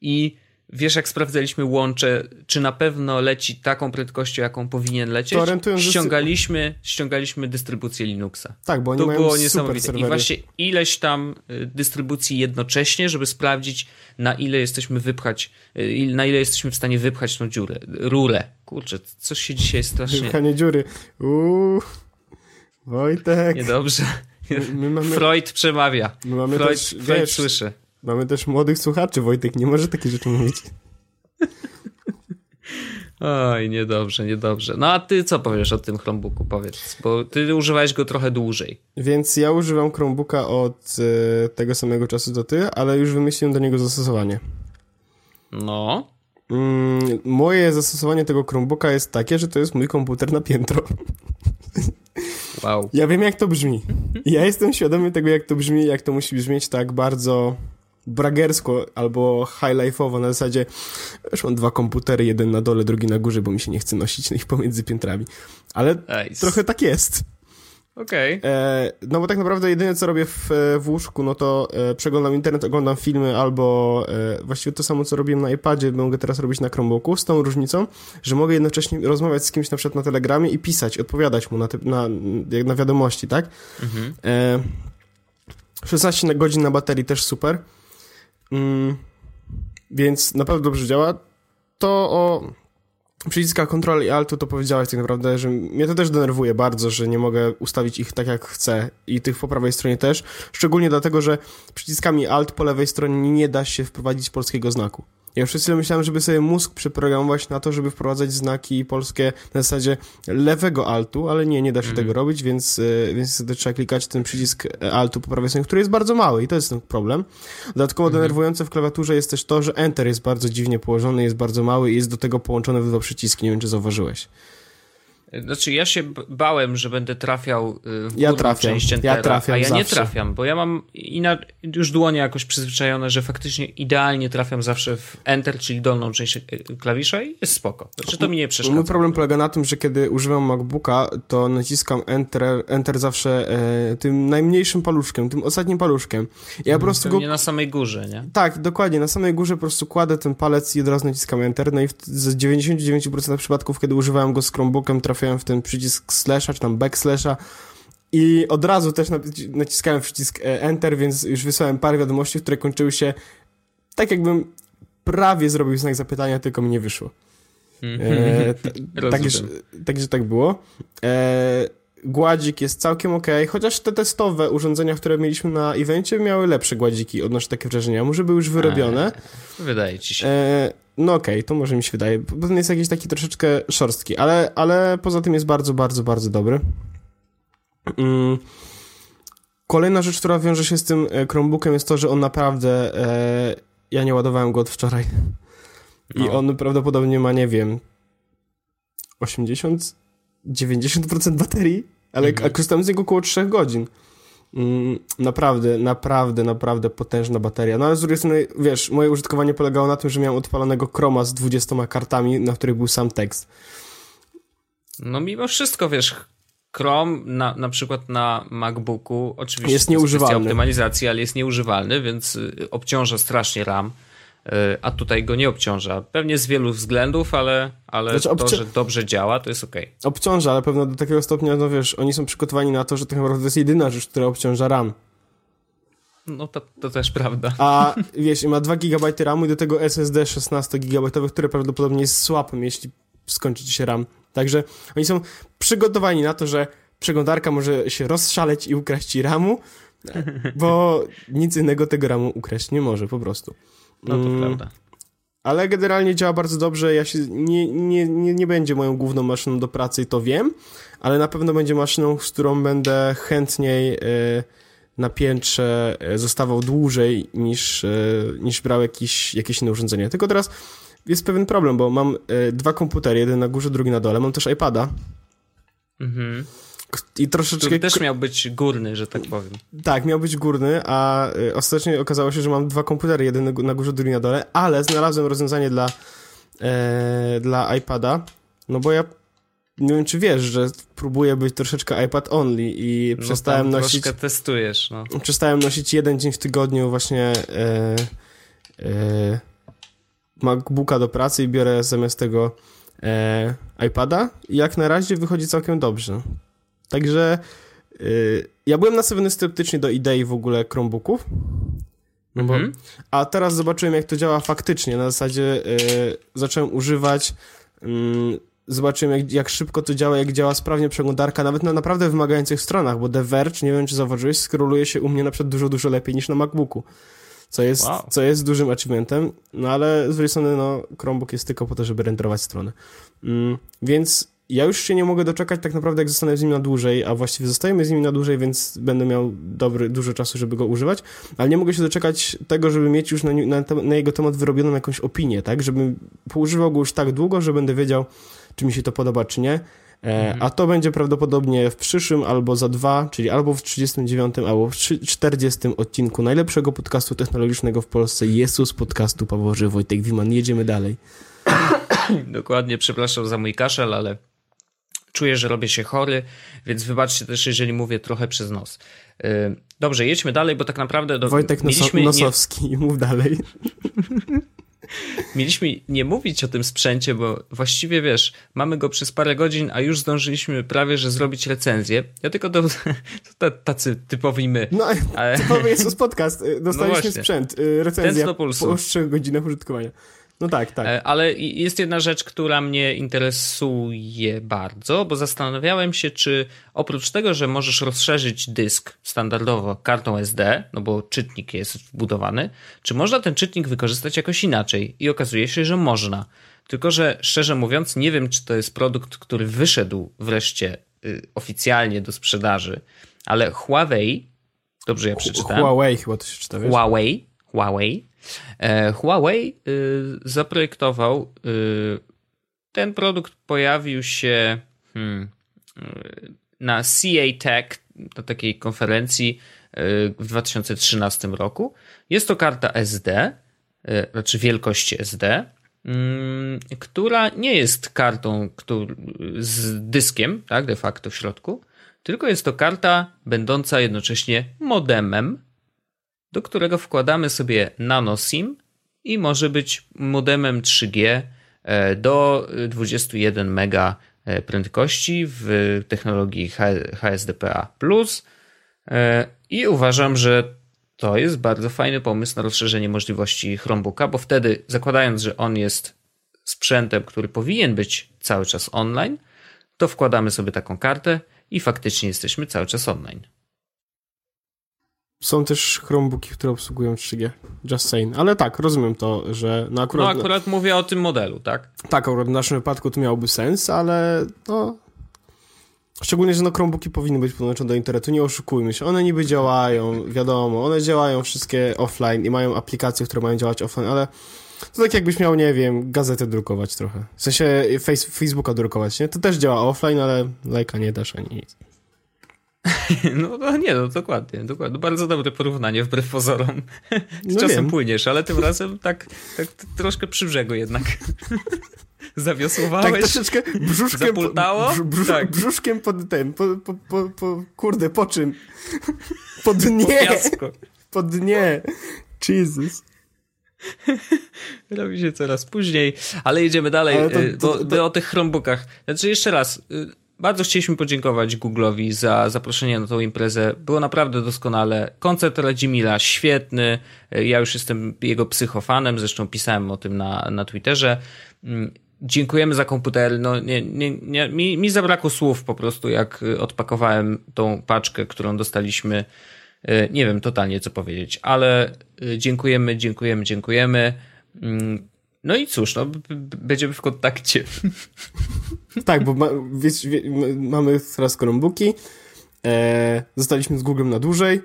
B: I wiesz, jak sprawdzaliśmy łącze, czy na pewno leci taką prędkością, jaką powinien lecieć, ściągaliśmy, ściągaliśmy dystrybucję Linuxa.
A: Tak, bo oni to mają było niesamowite.
B: I właśnie ileś tam y, dystrybucji jednocześnie, żeby sprawdzić, na ile jesteśmy wypchać, y, na ile jesteśmy w stanie wypchać tą dziurę, rurę. Kurczę, coś się dzisiaj strasznie...
A: Wypchanie dziury. Uuu, Wojtek.
B: Niedobrze. My mamy... Freud przemawia. My mamy Freud, też, Freud wiesz, słyszy.
A: Mamy też młodych słuchaczy, Wojtek nie może takie rzeczy mówić.
B: Oj, niedobrze, niedobrze. No a ty co powiesz o tym Chromebooku, powiedz, bo ty używałeś go trochę dłużej.
A: Więc ja używam Chromebooka od e, tego samego czasu do ty, ale już wymyśliłem do niego zastosowanie.
B: No.
A: Mm, moje zastosowanie tego Chromebooka jest takie, że to jest mój komputer na piętro.
B: Wow.
A: Ja wiem, jak to brzmi. Ja jestem świadomy tego, jak to brzmi, jak to musi brzmieć tak bardzo bragersko albo high-life'owo na zasadzie już mam dwa komputery, jeden na dole, drugi na górze, bo mi się nie chce nosić ich pomiędzy piętrami. Ale nice. trochę tak jest.
B: Okej. Okay.
A: E, no bo tak naprawdę jedyne co robię w, w łóżku, no to e, przeglądam internet, oglądam filmy albo e, właściwie to samo co robiłem na iPadzie, mogę teraz robić na Chromebooku, z tą różnicą, że mogę jednocześnie rozmawiać z kimś na przykład na Telegramie i pisać, odpowiadać mu na, te, na, na wiadomości, tak? Mhm. E, 16 godzin na baterii też super. Mm, więc naprawdę dobrze działa. To o przyciskach Ctrl i Altu to powiedziałeś tak naprawdę, że mnie to też denerwuje bardzo, że nie mogę ustawić ich tak jak chcę i tych po prawej stronie też, szczególnie dlatego, że przyciskami Alt po lewej stronie nie da się wprowadzić polskiego znaku. Ja przez chwilę myślałem, żeby sobie mózg przeprogramować na to, żeby wprowadzać znaki polskie na zasadzie lewego altu, ale nie, nie da się mm. tego robić, więc, e, więc trzeba klikać ten przycisk altu po prawej stronie, który jest bardzo mały i to jest ten problem. Dodatkowo mm. denerwujące w klawiaturze jest też to, że Enter jest bardzo dziwnie położony, jest bardzo mały i jest do tego połączony w dwa przyciski, nie wiem czy zauważyłeś.
B: Znaczy ja się bałem, że będę trafiał y, w
A: ja trafiam,
B: część Entera,
A: ja trafiam
B: a ja
A: zawsze.
B: nie trafiam, bo ja mam już dłonie jakoś przyzwyczajone, że faktycznie idealnie trafiam zawsze w Enter, czyli dolną część y, klawisza i jest spoko. Znaczy to mi nie przeszkadza.
A: Mój problem polega na tym, że kiedy używam MacBooka, to naciskam Enter, enter zawsze e, tym najmniejszym paluszkiem, tym ostatnim paluszkiem. Ja po prostu
B: go... nie na samej górze, nie?
A: Tak, dokładnie, na samej górze po prostu kładę ten palec i od razu naciskam Enter, no i z 99% przypadków, kiedy używałem go z Chromebookiem, trafiam trafiałem w ten przycisk slasha, czy tam backslasha i od razu też naciskałem przycisk e, Enter, więc już wysłałem parę wiadomości, które kończyły się tak jakbym prawie zrobił znak zapytania, tylko mi nie wyszło. E, Także tak, tak było. E, gładzik jest całkiem ok, chociaż te testowe urządzenia, które mieliśmy na evencie, miały lepsze gładziki, odnoszę takie wrażenia. Może były już wyrobione.
B: A, wydaje ci się. E,
A: no okej, okay, to może mi się wydaje. Potem jest jakiś taki troszeczkę szorstki, ale, ale poza tym jest bardzo, bardzo, bardzo dobry. Mm. Kolejna rzecz, która wiąże się z tym e, Chromebookiem jest to, że on naprawdę... E, ja nie ładowałem go od wczoraj. No. I on prawdopodobnie ma, nie wiem, 80, 90% baterii, ale mhm. korzystałem z niego około 3 godzin. Mm, naprawdę, naprawdę, naprawdę potężna bateria. No ale z drugiej strony, wiesz, moje użytkowanie polegało na tym, że miałem odpalonego Chroma z 20 kartami, na których był sam tekst.
B: No mimo wszystko, wiesz, Chrome na, na przykład na MacBooku oczywiście
A: jest nieużywalny.
B: optymalizacji, ale jest nieużywalny, więc y, obciąża strasznie RAM. Y, a tutaj go nie obciąża. Pewnie z wielu względów, ale, ale znaczy, obci- to, że dobrze działa, to jest ok.
A: Obciąża, ale pewno do takiego stopnia, no wiesz, oni są przygotowani na to, że tak to jest jedyna rzecz, która obciąża RAM.
B: No to, to też prawda.
A: A wiesz, ma 2 GB RAMu i do tego SSD 16 GB, które prawdopodobnie jest słabym, jeśli skończy się RAM. Także oni są przygotowani na to, że przeglądarka może się rozszaleć i ukraść ci RAMu, bo nic innego tego RAMu ukraść nie może po prostu.
B: No to mm. prawda.
A: Ale generalnie działa bardzo dobrze. Ja się nie, nie, nie, nie będzie moją główną maszyną do pracy i to wiem, ale na pewno będzie maszyną, z którą będę chętniej y, na piętrze e, zostawał dłużej niż, y, niż brał jakieś, jakieś inne urządzenie. Tylko teraz jest pewien problem, bo mam dwa komputery, jeden na górze, drugi na dole. Mam też iPada. Mhm
B: i troszeczkę... Który też miał być górny, że tak powiem.
A: Tak, miał być górny, a y, ostatecznie okazało się, że mam dwa komputery, jeden na górze, drugi na dole, ale znalazłem rozwiązanie dla, e, dla iPada, no bo ja nie wiem, czy wiesz, że próbuję być troszeczkę iPad only i no przestałem nosić...
B: troszkę testujesz, no.
A: Przestałem nosić jeden dzień w tygodniu właśnie e, e, MacBooka do pracy i biorę zamiast tego e, iPada i jak na razie wychodzi całkiem dobrze. Także yy, ja byłem nastawiony sceptycznie do idei w ogóle Chromebooków. No bo, mm -hmm. A teraz zobaczyłem, jak to działa faktycznie. Na zasadzie yy, zacząłem używać, yy, zobaczyłem, jak, jak, szybko to działa, jak działa sprawnie przeglądarka, nawet na naprawdę wymagających stronach, bo The Verge, nie wiem, czy zauważyłeś, skroluje się u mnie na przykład dużo, dużo lepiej niż na MacBooku. Co jest, wow. co jest dużym achievementem, no ale z drugiej strony, no, Chromebook jest tylko po to, żeby renderować stronę. Mm, więc ja już się nie mogę doczekać tak naprawdę, jak zostanę z nim na dłużej, a właściwie zostajemy z nim na dłużej, więc będę miał dobry, dużo czasu, żeby go używać, ale nie mogę się doczekać tego, żeby mieć już na, na, na jego temat wyrobioną jakąś opinię, tak? Żebym poużywał go już tak długo, że będę wiedział, czy mi się to podoba, czy nie. E, mhm. A to będzie prawdopodobnie w przyszłym albo za dwa, czyli albo w 39, albo w 40 odcinku najlepszego podcastu technologicznego w Polsce, Jezus podcastu Pawoży Wojtek Wiman. Jedziemy dalej.
B: Dokładnie, przepraszam za mój kaszel, ale czuję, że robię się chory, więc wybaczcie też, jeżeli mówię trochę przez nos. Y, dobrze, jedźmy dalej, bo tak naprawdę... Do...
A: Wojtek mieliśmy Nosowski, nie... mów dalej.
B: Mieliśmy nie mówić o tym sprzęcie, bo właściwie wiesz, mamy go przez parę godzin, a już zdążyliśmy prawie, że zrobić recenzję. Ja tylko do, to tacy typowi my.
A: No, ale... typowy jest podcast. Y, dostaliśmy no sprzęt, y, recenzja po 3 godzinach użytkowania. No tak, tak.
B: E, ale jest jedna rzecz, która mnie interesuje bardzo, bo zastanawiałem się, czy oprócz tego, że możesz rozszerzyć dysk standardowo kartą SD, no bo czytnik jest wbudowany, czy można ten czytnik wykorzystać jakoś inaczej? I okazuje się, że można. Tylko, że szczerze mówiąc, nie wiem, czy to jest produkt, który wyszedł wreszcie y, oficjalnie do sprzedaży, ale Huawei, dobrze ja przeczytałem?
A: Huawei chyba to się czyta,
B: wiesz? Huawei, Huawei Huawei y, zaprojektował, y, ten produkt pojawił się hmm, y, na CA Tech, na takiej konferencji w 2013 roku. Jest to karta SD, znaczy wielkości SD, mm, która nie jest kartą z dyskiem, tak, de facto w środku, tylko jest to karta będąca jednocześnie modemem do którego wkładamy sobie nano SIM i może być modemem 3G e, do 21 mega e, prędkości w technologii HSDPA+. E, I uważam, że to jest bardzo fajny pomysł na rozszerzenie możliwości Chromebooka, bo wtedy zakładając, że on jest sprzętem, który powinien być cały czas online, to wkładamy sobie taką kartę i faktycznie jesteśmy cały czas online.
A: Są też Chromebooki, które obsługują 3G. Just saying. Ale tak, rozumiem to, że
B: no akurat... No akurat mówię o tym modelu, tak?
A: Tak, akurat w naszym wypadku to miałoby sens, ale no... Szczególnie, że no Chromebooki powinny być podłączone do internetu, nie oszukujmy się. One niby działają, wiadomo, one działają wszystkie offline i mają aplikacje, które mają działać offline, ale to tak jakbyś miał, nie wiem, gazetę drukować trochę. W sensie face, Facebooka drukować, nie? To też działa offline, ale lajka nie dasz ani nic.
B: No, no nie, no dokładnie, dokładnie. Bardzo dobre porównanie wbrew pozorom. No czasem wiem. płyniesz, ale tym razem tak, tak troszkę przy brzegu jednak. Zawiosłowałeś.
A: Tak troszeczkę brzuszkiem.
B: Zapultało?
A: Tak. Brzuszkiem pod ten, po, po, po, po, kurde, po czym? Po dnie. Po, po dnie. Jesus.
B: Robi się coraz później, ale jedziemy dalej, to, y, to, to, bo, o tych Chromebookach. Znaczy jeszcze raz, y, bardzo chcieliśmy podziękować Google'owi za zaproszenie na tą imprezę. Było naprawdę doskonale. Koncert Radzimila świetny. Ja już jestem jego psychofanem, zresztą pisałem o tym na, na Twitterze. Mm, dziękujemy za komputer. No, nie, nie, nie, mi, mi zabrakło słów po prostu, jak odpakowałem tą paczkę, którą dostaliśmy. E, nie wiem totalnie, co powiedzieć, ale e, dziękujemy, dziękujemy, dziękujemy. No i cóż, no, będziemy w kontakcie.
A: Tak, bo ma, wie, mamy teraz Chromebooki, e, zostaliśmy z Googlem na dłużej,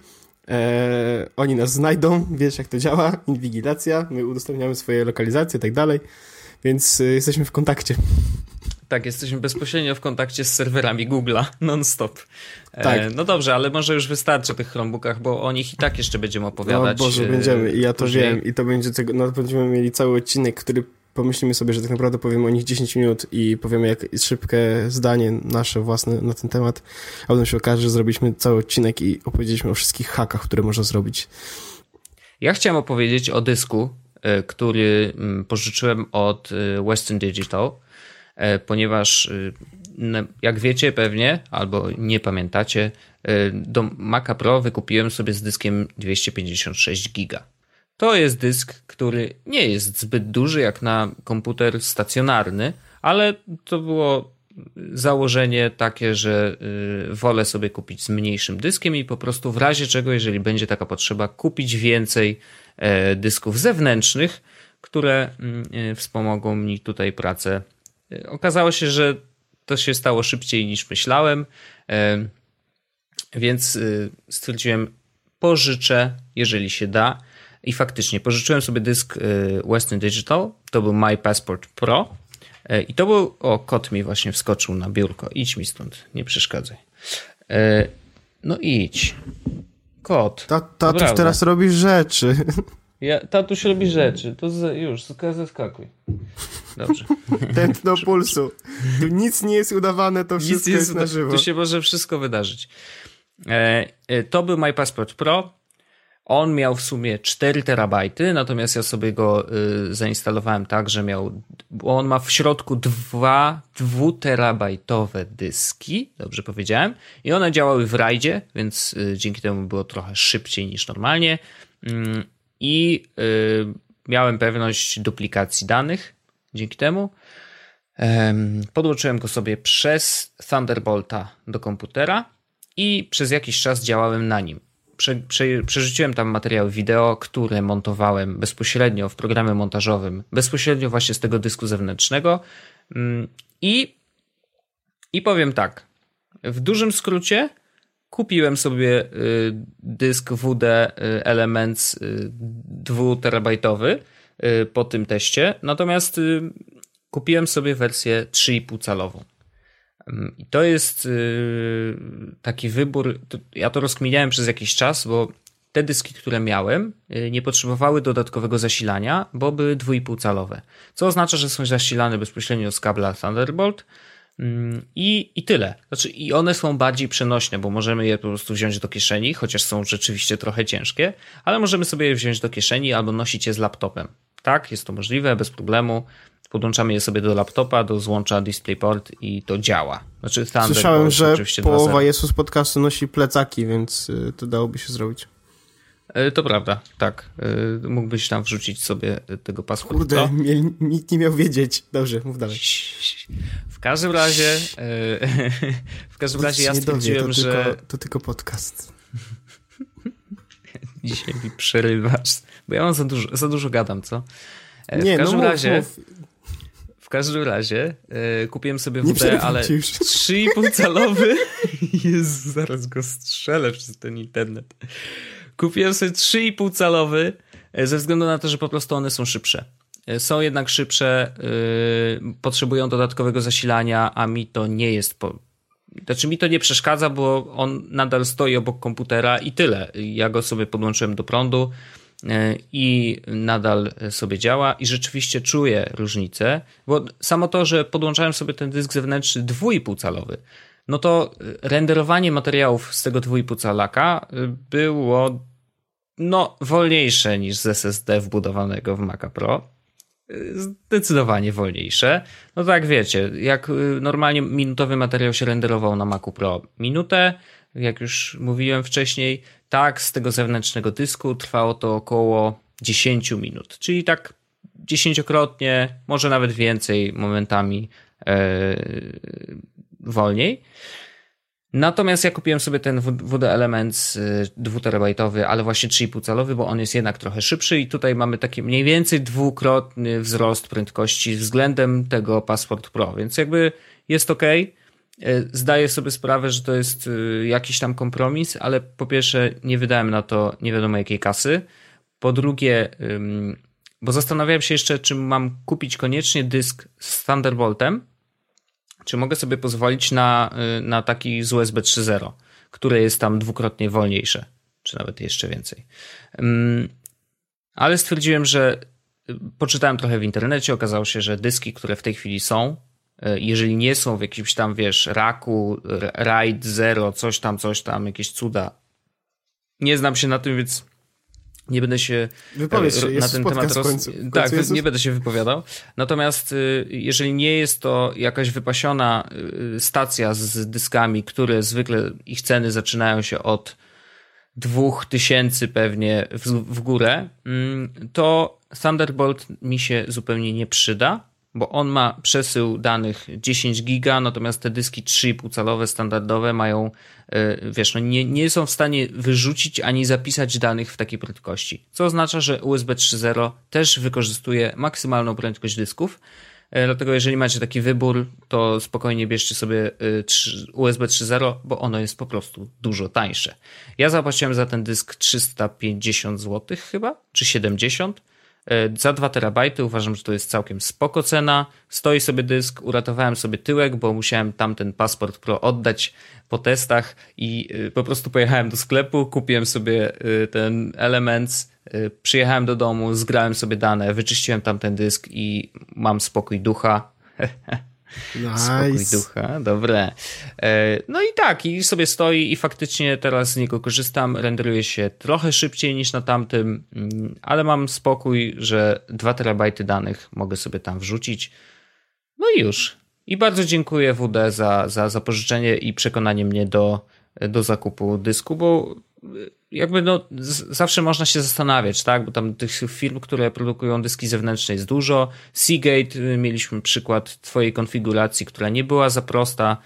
A: e, oni nas znajdą, wiesz jak to działa, inwigilacja, my udostępniamy swoje lokalizacje i tak dalej, więc e, jesteśmy w kontakcie.
B: Tak, jesteśmy bezpośrednio w kontakcie z serwerami Google'a non-stop. E, tak. no dobrze, ale może już wystarczy o tych Chromebookach, bo o nich i tak jeszcze będziemy opowiadać.
A: No Boże, będziemy i ja to później. wiem i to będzie tego, no będziemy mieli cały odcinek, który pomyślimy sobie, że tak naprawdę powiemy o nich 10 minut i powiemy jak szybkie zdanie nasze własne na ten temat, a potem się okaże, że zrobiliśmy cały odcinek i opowiedzieliśmy o wszystkich hakach, które można zrobić.
B: Ja chciałem opowiedzieć o dysku, e, który mm, pożyczyłem od e, Western Digital, e, ponieważ jak wiecie pewnie, albo nie pamiętacie, do Maca Pro wykupiłem sobie z dyskiem 256 giga. To jest dysk, który nie jest zbyt duży jak na komputer stacjonarny, ale to było założenie takie, że y, wolę sobie kupić z mniejszym dyskiem i po prostu w razie czego, jeżeli będzie taka potrzeba, kupić więcej e, dysków zewnętrznych, które mm, e, wspomogą mi tutaj pracę. E, okazało się, że to się stało szybciej niż myślałem, więc y, stwierdziłem, pożyczę, jeżeli się da. I faktycznie pożyczyłem sobie dysk Western Digital, to był My Passport Pro i to był, o kot mi właśnie wskoczył na biurko, idź mi stąd, nie przeszkadzaj. No idź. Kot.
A: Ta, tatuś teraz robi rzeczy.
B: Ja, tatuś robi rzeczy, to z, już, zeskakuj. Dobrze.
A: Tętno pulsu. Tu nic nie jest udawane, to wszystko jest, jest na żywo.
B: Tu się może wszystko wydarzyć. E, e, to był My Passport Pro. On miał w sumie 4 terabajty, natomiast ja sobie go y, zainstalowałem tak, że miał, on ma w środku dwa dwuterabajtowe dyski, dobrze powiedziałem, i one działały w rajdzie, więc y, dzięki temu było trochę szybciej niż normalnie. Mm, I y, miałem pewność duplikacji danych dzięki temu. Podłączyłem go sobie przez Thunderbolta do komputera i przez jakiś czas działałem na nim. Prze, prze, przerzuciłem tam materiały wideo, które montowałem bezpośrednio w programie montażowym, bezpośrednio właśnie z tego dysku zewnętrznego. Mm, I, i powiem tak, w dużym skrócie kupiłem sobie y, dysk WD y, Elements 2 terabajtowy y, po tym teście, natomiast kupiłem sobie wersję 3,5 calową. I to jest taki wybór. Ja to rozkminiałem przez jakiś czas, bo te dyski, które miałem, nie potrzebowały dodatkowego zasilania, bo były 2,5 calowe. Co oznacza, że są zasilane bezpośrednio z kabla Thunderbolt. Mm, I, I tyle. Znaczy, I one są bardziej przenośne, bo możemy je po prostu wziąć do kieszeni, chociaż są rzeczywiście trochę ciężkie, ale możemy sobie je wziąć do kieszeni albo nosić je z laptopem. Tak, jest to możliwe, bez problemu podłączamy je sobie do laptopa, do złącza DisplayPort i to działa. Znaczy
A: Słyszałem, że połowa Jezus podcastu nosi plecaki, więc y, to dałoby się zrobić.
B: E, to prawda, tak. E, mógłbyś tam wrzucić sobie tego paszportu.
A: Kurde, nikt nie miał wiedzieć. Dobrze, mów dalej.
B: W każdym razie e, w każdym razie ja stwierdziłem,
A: dowie,
B: to że...
A: Tylko, to tylko podcast.
B: Dzisiaj mi przerywasz, bo ja mam za dużo, za dużo gadam, co?
A: W nie, no każdym no mów, razie... Mów.
B: W każdym razie yy, kupiłem sobie WD, ale 3,5 calowy. Jezu, zaraz go strzelę przez ten internet. Kupiłem sobie 3,5 calowy e, ze względu na to, że po prostu one są szybsze. E, są jednak szybsze, yy, potrzebują dodatkowego zasilania, a mi to nie jest. Po... Znaczy, mi to nie przeszkadza, bo on nadal stoi obok komputera i tyle. Ja go sobie podłączyłem do prądu i nadal sobie działa i rzeczywiście czuję różnicę, bo samo to, że podłączałem sobie ten dysk zewnętrzny 2,5 calowy, no to renderowanie materiałów z tego 2,5 calaka było no wolniejsze niż z SSD wbudowanego w Maca Pro. Zdecydowanie wolniejsze. No tak wiecie, jak normalnie minutowy materiał się renderował na Macu Pro minutę, jak już mówiłem wcześniej, tak, z tego zewnętrznego dysku trwało to około 10 minut, czyli tak dziesięciokrotnie, może nawet więcej momentami e, wolniej. Natomiast ja kupiłem sobie ten WD Elements 2 terabajtowy, ale właśnie 3,5 calowy, bo on jest jednak trochę szybszy i tutaj mamy taki mniej więcej dwukrotny wzrost prędkości względem tego Passport Pro, więc jakby jest ok. Zdaję sobie sprawę, że to jest e, jakiś tam kompromis, ale po pierwsze nie wydałem na to nie wiadomo jakiej kasy. Po drugie, bo zastanawiałem się jeszcze, czy mam kupić koniecznie dysk z Thunderboltem, czy mogę sobie pozwolić na, e, na taki z USB 3.0, które jest tam dwukrotnie wolniejsze, czy nawet jeszcze więcej. Ale stwierdziłem, że poczytałem trochę w internecie, okazało się, że dyski, które w tej chwili są, E, jeżeli nie są w jakimś tam, wiesz, raku, RAID 0, coś tam, coś tam, jakieś cuda. Nie znam się na tym, więc nie będę się,
A: Wypowiedz się na ten temat roz... końcu,
B: końcu Tak, Jezus? nie będę się wypowiadał. Natomiast y, jeżeli nie jest to jakaś wypasiona y, stacja z dyskami, które zwykle ich ceny zaczynają się od dwóch tysięcy pewnie w, w górę, mm, to Thunderbolt mi się zupełnie nie przyda bo on ma przesył danych 10 giga, natomiast te dyski 3,5 calowe standardowe mają, e, wiesz, no nie, nie są w stanie wyrzucić ani zapisać danych w takiej prędkości. Co oznacza, że USB 3.0 też wykorzystuje maksymalną prędkość dysków. E, dlatego jeżeli macie taki wybór, to spokojnie bierzcie sobie e, USB 3.0, bo ono jest po prostu dużo tańsze. Ja zapłaciłem za ten dysk 350 zł chyba, czy 70 E, za 2 terabajty uważam, że to jest całkiem spoko cena. Stoi sobie dysk, uratowałem sobie tyłek, bo musiałem tamten Passport Pro oddać po testach i e, po prostu pojechałem do sklepu, kupiłem sobie e, ten Elements, przyjechałem do domu, zgrałem sobie dane, wyczyściłem tamten dysk i mam spokój ducha.
A: Nice.
B: Spokój ducha, dobre. E, no i tak, i sobie stoi i faktycznie teraz z niego korzystam. Renderuje się trochę szybciej niż na tamtym, mm, ale mam spokój, że 2 terabajty danych mogę sobie tam wrzucić. No i już. I bardzo dziękuję WD za, za zapożyczenie i przekonanie mnie do, do zakupu dysku, bo jakby no, zawsze można się zastanawiać, tak? Bo tam tych firm, które produkują dyski zewnętrzne jest dużo. Seagate, y, mieliśmy przykład twojej konfiguracji, która nie była za prosta.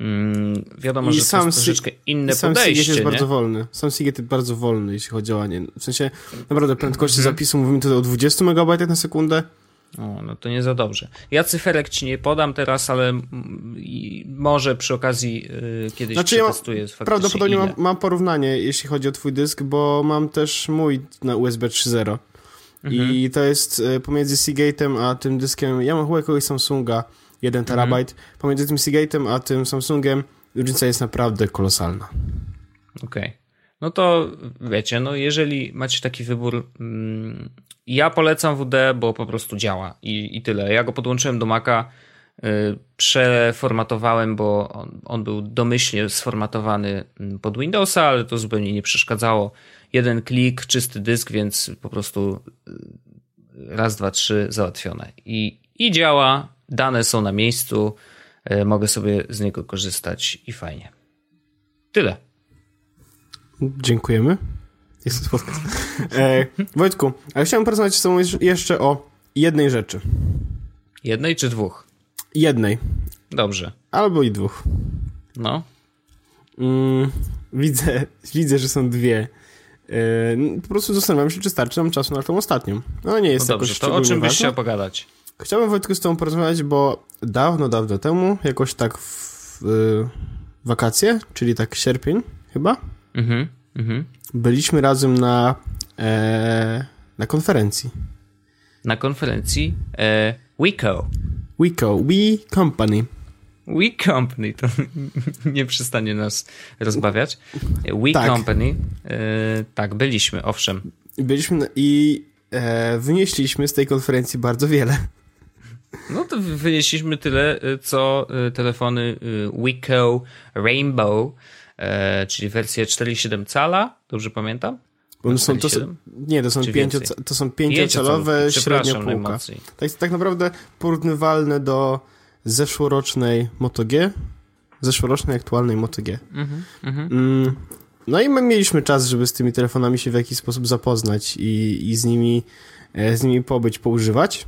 B: Mm, wiadomo, I że sam to jest troszeczkę inne sam podejście.
A: Seagate jest bardzo wolny. Sam Seagate jest bardzo wolny, jeśli chodzi o łanie. W sensie, naprawdę prędkości mm -hmm. zapisu mówimy tutaj o 20 MB na sekundę.
B: O, no to nie za dobrze. Ja cyferek ci nie podam teraz, ale może przy okazji yy, kiedyś znaczy, przetestuję
A: ja Prawdopodobnie mam, mam, porównanie, jeśli chodzi o twój dysk, bo mam też mój na USB 3.0 mhm. i to jest y, pomiędzy Seagate'em a tym dyskiem, ja mam chyba jakiegoś Samsunga 1 mhm. terabajt, pomiędzy tym Seagate'em a tym Samsungiem różnica jest naprawdę kolosalna.
B: Okej. Okay. No to wiecie, no jeżeli macie taki wybór, mm, ja polecam WD, bo po prostu działa i, i tyle. Ja go podłączyłem do Maca, y, przeformatowałem, bo on, on, był domyślnie sformatowany mm, pod Windowsa, ale to zupełnie nie przeszkadzało. Jeden klik, czysty dysk, więc po prostu y, raz, dwa, trzy załatwione. I, i działa, dane są na miejscu, y, mogę sobie z niego korzystać i fajnie. Tyle.
A: Dziękujemy. Jest to podcast. E, Wojtku, ale chciałem porozmawiać z tobą jeszcze o jednej rzeczy.
B: Jednej czy dwóch?
A: Jednej.
B: Dobrze.
A: Albo i dwóch.
B: No.
A: Mm, widzę, widzę, że są dwie. E, po prostu zastanawiam się, czy starczy nam czasu na tą ostatnią. No nie jest no dobrze,
B: to o czym byś chciał pogadać?
A: Chciałbym Wojtku z tobą porozmawiać, bo dawno, dawno temu, jakoś tak w, w wakacje, czyli tak sierpień chyba, mhm, mhm byliśmy razem na, e, na konferencji.
B: Na konferencji e, WeCo.
A: WeCo, We Company.
B: We Company, to nie przestanie nas rozbawiać. We tak. Company, e, tak, byliśmy, owszem.
A: Byliśmy i e, wynieśliśmy z tej konferencji bardzo wiele.
B: No to wynieśliśmy tyle, e, co e, telefony e, WeCo Rainbow czyli wersję 4,7 cala, dobrze pamiętam?
A: Bo są, to są, nie, to są, pięcio, to są pięciocalowe średnia półka. Tak, tak naprawdę porównywalne do zeszłorocznej Moto G, zeszłorocznej aktualnej Moto G. Mhm, mhm. mm, no i my mieliśmy czas, żeby z tymi telefonami się w jakiś sposób zapoznać i, i z nimi e, z nimi pobyć, poużywać.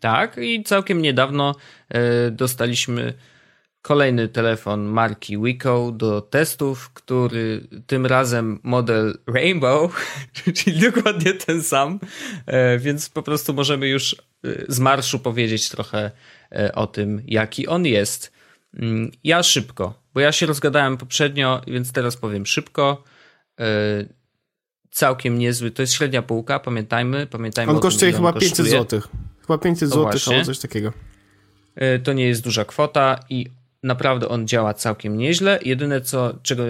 B: Tak, i całkiem niedawno e, dostaliśmy kolejny telefon marki Wico do testów, który tym razem model Rainbow, czyli dokładnie ten sam, e, więc po prostu możemy już e, z marszu powiedzieć trochę e, o tym, jaki on jest. Mm, ja szybko, bo ja się rozgadałem poprzednio, więc teraz powiem szybko. Całkiem niezły, to jest średnia półka, pamiętajmy. pamiętajmy
A: on kosztuje chyba 500 zł. Chyba 500 zł albo coś takiego.
B: To nie jest duża kwota i naprawdę on działa całkiem nieźle. Jedyne, co, czego,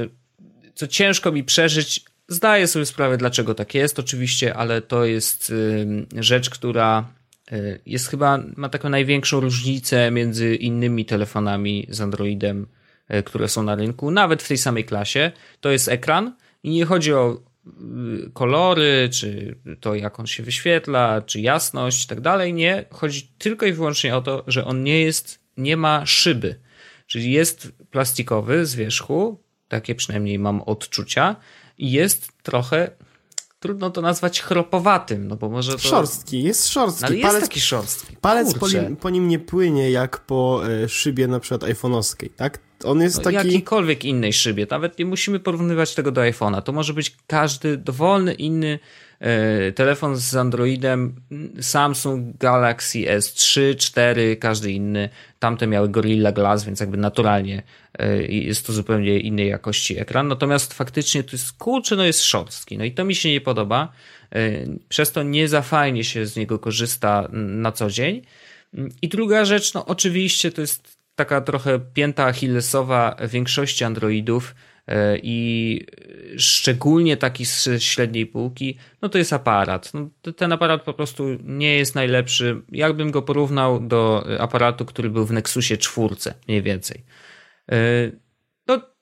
B: co ciężko mi przeżyć, zdaję sobie sprawę, dlaczego tak jest, oczywiście, ale to jest rzecz, która y, jest chyba, ma taką największą różnicę między innymi telefonami z Androidem, y, które są na rynku, nawet w tej samej klasie. To jest ekran i nie chodzi o y, kolory, czy to jak on się wyświetla, czy jasność i tak dalej. Nie, chodzi tylko i wyłącznie o to, że on nie jest, nie ma szyby. Czyli jest plastikowy z wierzchu, takie przynajmniej mam odczucia, i jest trochę trudno to nazwać chropowatym, no bo może to...
A: Szorstki, jest szorstki.
B: Ale jest taki szorstki.
A: Palec po nim, po nim, nie płynie jak po e, szybie na przykład iPhone'owskiej, tak? On jest no, taki...
B: Jakiejkolwiek innej szybie, nawet nie musimy porównywać tego do iPhone'a. To może być każdy dowolny inny E, telefon z Androidem Samsung Galaxy S3, 4, każdy inny. Tamte miały Gorilla Glass, więc jakby naturalnie e, jest to zupełnie innej jakości ekran. Natomiast faktycznie to jest kurczę, no jest szorstki. No i to mi się nie podoba. E, przez to nie za fajnie się z niego korzysta na co dzień. I druga rzecz, no oczywiście to jest taka trochę pięta achillesowa większości Androidów, E, i szczególnie taki z średniej półki, no to jest aparat. No, ten aparat po prostu nie jest najlepszy. Jakbym go porównał do aparatu, który był w Nexusie czwórce, mniej więcej.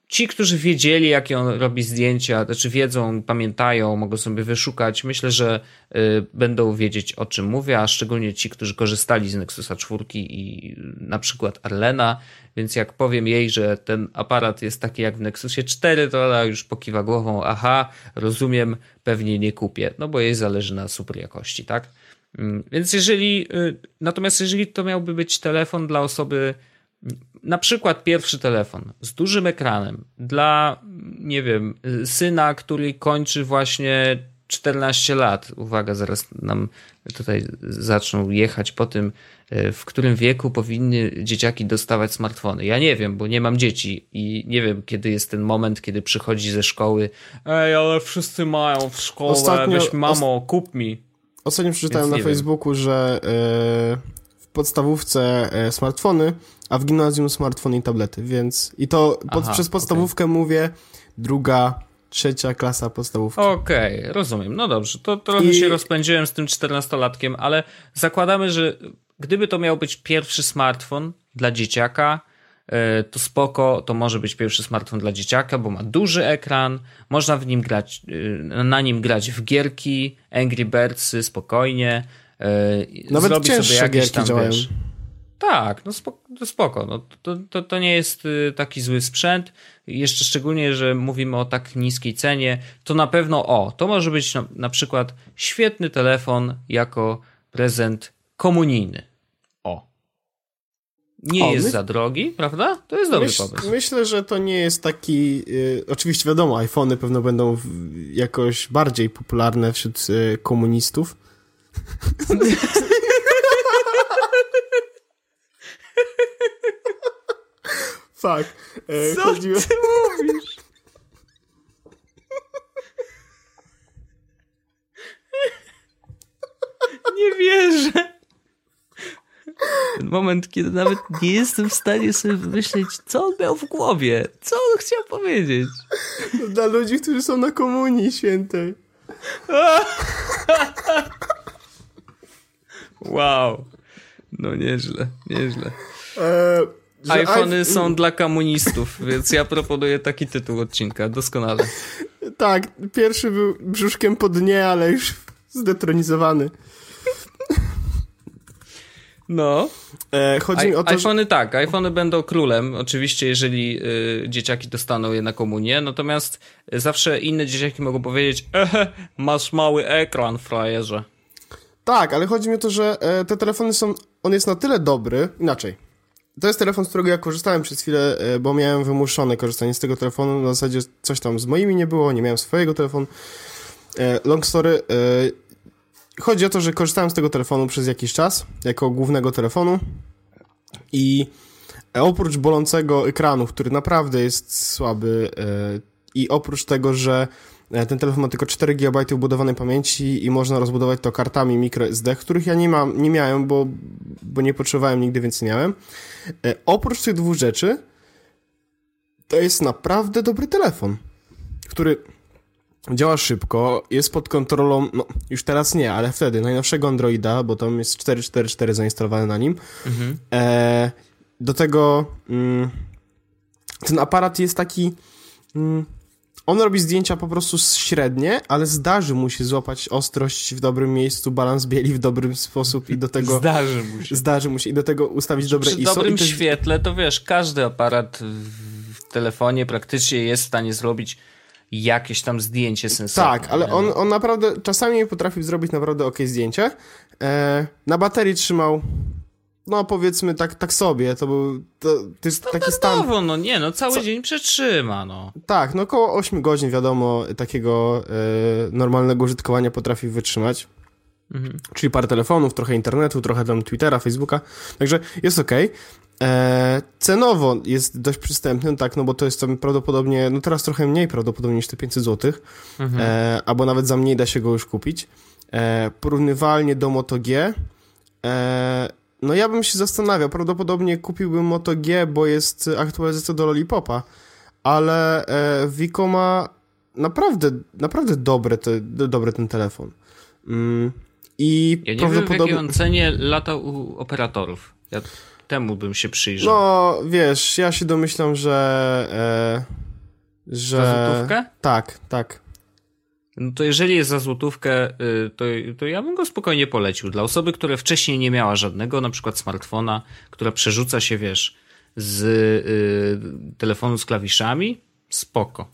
B: Ci, którzy wiedzieli, jakie on robi zdjęcia, znaczy wiedzą, pamiętają, mogą sobie wyszukać, myślę, że y, będą wiedzieć, o czym mówię, a szczególnie ci, którzy korzystali z Nexusa 4 i na przykład Arlena, więc jak powiem jej, że ten aparat jest taki jak w Nexusie 4, to ona już pokiwa głową, aha, rozumiem, pewnie nie kupię, no bo jej zależy na super jakości, tak? Mm, więc jeżeli, y, natomiast jeżeli to miałby być telefon dla osoby, na przykład pierwszy telefon z dużym ekranem dla, nie wiem, syna, który kończy właśnie 14 lat. Uwaga, zaraz nam tutaj zaczną jechać po tym, e, w którym wieku powinny dzieciaki dostawać smartfony. Ja nie wiem, bo nie mam dzieci i nie wiem, kiedy jest ten moment, kiedy przychodzi ze szkoły. Ej, ale wszyscy mają w szkole, Ostatnio, weź mamo, kup mi.
A: Ostatnio przeczytałem na Facebooku, wiem. że yy, podstawówce yy, smartfony a w gimnazjum smartfony i tablety, więc i to pod, Aha, przez podstawówkę okay. mówię druga, trzecia klasa podstawówki.
B: Okej, okay, rozumiem. No dobrze, to trochę I... się rozpędziłem z tym czternastolatkiem, ale zakładamy, że gdyby to miał być pierwszy smartfon dla dzieciaka, e, to spoko, to może być pierwszy smartfon dla dzieciaka, bo ma duży ekran, można w nim grać, e, na nim grać w gierki, Angry Birdsy, spokojnie. E,
A: Nawet Zrobi cięższe sobie jakieś tam, działają. Wiesz,
B: tak, no spoko, to spoko. No, to, to, to nie jest y, taki zły sprzęt. Jeszcze szczególnie, że mówimy o tak niskiej cenie, to na pewno o, to może być na, na przykład świetny telefon jako prezent komunijny. O. Nie o, jest my... za drogi, prawda? To jest dobry Myśl, pomysł.
A: Myślę, że to nie jest taki. Y, oczywiście wiadomo, iPhony pewno będą w, jakoś bardziej popularne wśród y, komunistów. Fuck.
B: E, Co chodziło... ty mówisz? Nie wierzę. Ten moment, kiedy nawet nie jestem w stanie sobie wymyślić, co on miał w głowie. Co on chciał powiedzieć.
A: Dla ludzi, którzy są na komunii świętej.
B: wow. No nieźle, nieźle. E, iPhony są dla komunistów, więc ja proponuję taki tytuł odcinka, doskonale.
A: Tak, pierwszy był brzuszkiem po dnie, ale już zdetronizowany.
B: No. E, chodzi I, o to, iPhony że... tak, iPhony będą królem, oczywiście, jeżeli y, dzieciaki dostaną je na komunię, natomiast zawsze inne dzieciaki mogą powiedzieć, ehe, masz mały ekran, frajerze.
A: Tak, ale chodzi mi o to, że e, te telefony są, on jest na tyle dobry, inaczej. To jest telefon, z którego ja korzystałem przez chwilę, e, bo miałem wymuszone korzystanie z tego telefonu. Na zasadzie coś tam z moimi nie było, nie miałem swojego telefonu. E, long story. Chodzi o to, że korzystałem z tego telefonu przez jakiś czas, jako głównego telefonu i oprócz bolącego ekranu, który naprawdę jest słaby i oprócz tego, że ten telefon ma tylko 4 GB ubudowanej pamięci i można rozbudować to kartami microSD, których ja nie, mam, nie miałem, bo, bo nie potrzebowałem nigdy, więc nie miałem. E, oprócz tych dwóch rzeczy, to jest naprawdę dobry telefon, który działa szybko, jest pod kontrolą, no już teraz nie, ale wtedy najnowszego Androida, bo tam jest 4.4.4 zainstalowane na nim. Mhm. E, do tego mm, ten aparat jest taki mm, on robi zdjęcia po prostu średnie, ale zdarzy mu się złapać ostrość w dobrym miejscu, balans bieli w dobrym sposób i do tego...
B: Zdarzy mu się.
A: Zdarzy mu się i do tego ustawić dobre
B: Przy ISO. Przy dobrym świetle to wiesz, każdy aparat w telefonie praktycznie jest w stanie zrobić jakieś tam zdjęcie sensowne.
A: Tak, ale on, on naprawdę czasami potrafił zrobić naprawdę ok zdjęcie. E, na baterii trzymał no powiedzmy tak, tak sobie, to był to, to jest taki stan...
B: no nie, no cały Co... dzień przetrzyma, no.
A: Tak, no około 8 godzin wiadomo takiego e, normalnego użytkowania potrafi wytrzymać. Mhm. Czyli parę telefonów, trochę internetu, trochę tam Twittera, Facebooka, także jest ok. E, cenowo jest dość przystępny, tak, no bo to jest tam prawdopodobnie, no teraz trochę mniej prawdopodobnie niż te 500 zł, mhm. e, albo nawet za mniej da się go już kupić. E, porównywalnie do Moto G, e, no ja bym się zastanawiał, prawdopodobnie kupiłbym Moto G, bo jest aktualizacja do Lollipopa, ale e, Vico ma naprawdę, naprawdę dobre te, dobry ten telefon. Mm, I
B: ja nie prawdopodobnie... wiem, w jakiej on cenie lata u operatorów. Ja temu bym się przyjrzał.
A: No, wiesz, ja się domyślam, że... E, że...
B: Za złotówkę?
A: Tak, tak.
B: No to jeżeli jest za złotówkę, y, to, to ja bym go spokojnie polecił. Dla osoby, która wcześniej nie miała żadnego, na przykład smartfona, która przerzuca się, wiesz, z y, telefonu z klawiszami, spoko.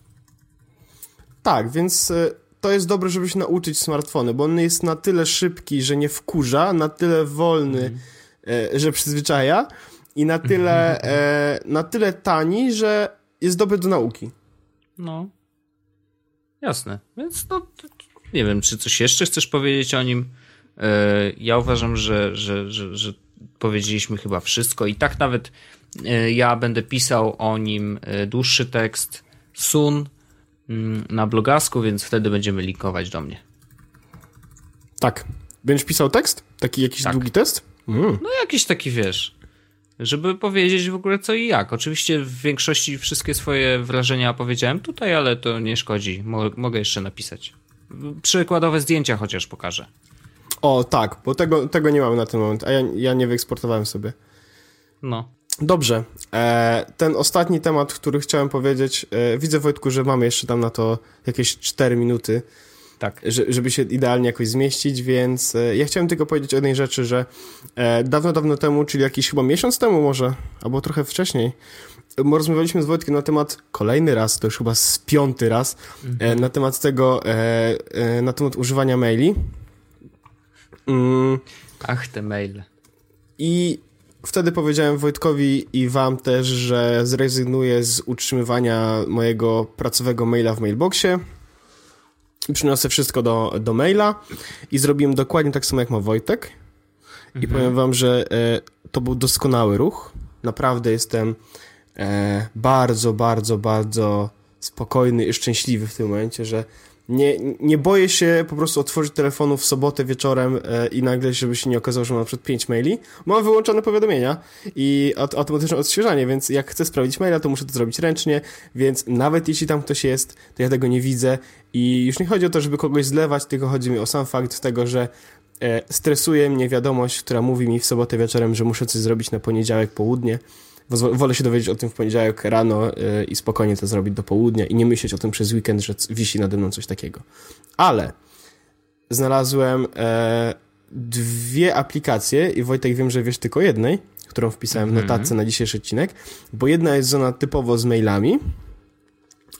A: Tak, więc y, to jest dobre, żeby się nauczyć smartfony, bo on jest na tyle szybki, że nie wkurza, na tyle wolny, mm. że przyzwyczaja i na tyle, e, na tyle tani, że jest dobry do nauki.
B: No. Jasne. Więc no, nie wiem, czy coś jeszcze chcesz powiedzieć o nim. E, ja uważam, że, że, że, że powiedzieliśmy chyba wszystko i tak nawet e, ja będę pisał o nim e, dłuższy tekst Sun mm, na blogasku, więc wtedy będziemy linkować do mnie.
A: Tak. Będziesz pisał tekst? Taki jakiś tak. długi test?
B: Mm. No jakiś taki, wiesz, żeby powiedzieć w ogóle co i jak. Oczywiście w większości wszystkie swoje wrażenia powiedziałem tutaj, ale to nie szkodzi. mogę jeszcze napisać. Przykładowe zdjęcia chociaż pokażę.
A: O, tak, bo tego, tego nie mamy na ten moment, a ja, ja nie wyeksportowałem sobie.
B: No.
A: Dobrze. E, ten ostatni temat, który chciałem powiedzieć, e, widzę Wojtku, że mamy jeszcze tam na to jakieś 4 minuty tak. żeby się idealnie jakoś zmieścić, więc e, ja chciałem tylko powiedzieć o jednej rzeczy, że e, dawno, dawno temu, czyli jakiś chyba miesiąc temu może, albo trochę wcześniej, rozmawialiśmy z Wojtkiem na temat, kolejny raz, to już chyba z piąty raz, e, mhm. na temat tego, na temat używania maili.
B: Mm. Ach, te maile.
A: I wtedy powiedziałem Wojtkowi i wam też, że zrezygnuję z utrzymywania mojego pracowego maila w mailboxie przyniosę wszystko do, do maila i zrobiłem dokładnie tak samo jak ma Wojtek. I mhm. powiem wam, że e, to był doskonały ruch. Naprawdę jestem e, bardzo, bardzo, bardzo spokojny i szczęśliwy w tym momencie, że nie, nie boję się po prostu otworzyć telefonu w sobotę wieczorem e, i nagle, żeby się nie okazało, że mam przed pięć maili. Mam wyłączone powiadomienia i automatyczne odświeżanie, więc jak chcę sprawdzić maila, to muszę to zrobić ręcznie, więc nawet jeśli tam ktoś jest, to ja tego nie widzę i już nie chodzi o to, żeby kogoś zlewać, tylko chodzi mi o sam fakt tego, że e, stresuje mnie wiadomość, która mówi mi w sobotę wieczorem, że muszę coś zrobić na poniedziałek południe wolę się dowiedzieć o tym w poniedziałek rano yy, i spokojnie to zrobić do południa i nie myśleć o tym przez weekend, że wisi nade mną coś takiego. Ale znalazłem e, dwie aplikacje i Wojtek wiem, że wiesz tylko jednej, którą wpisałem w mhm. notatce na dzisiejszy odcinek, bo jedna jest zona typowo z mailami,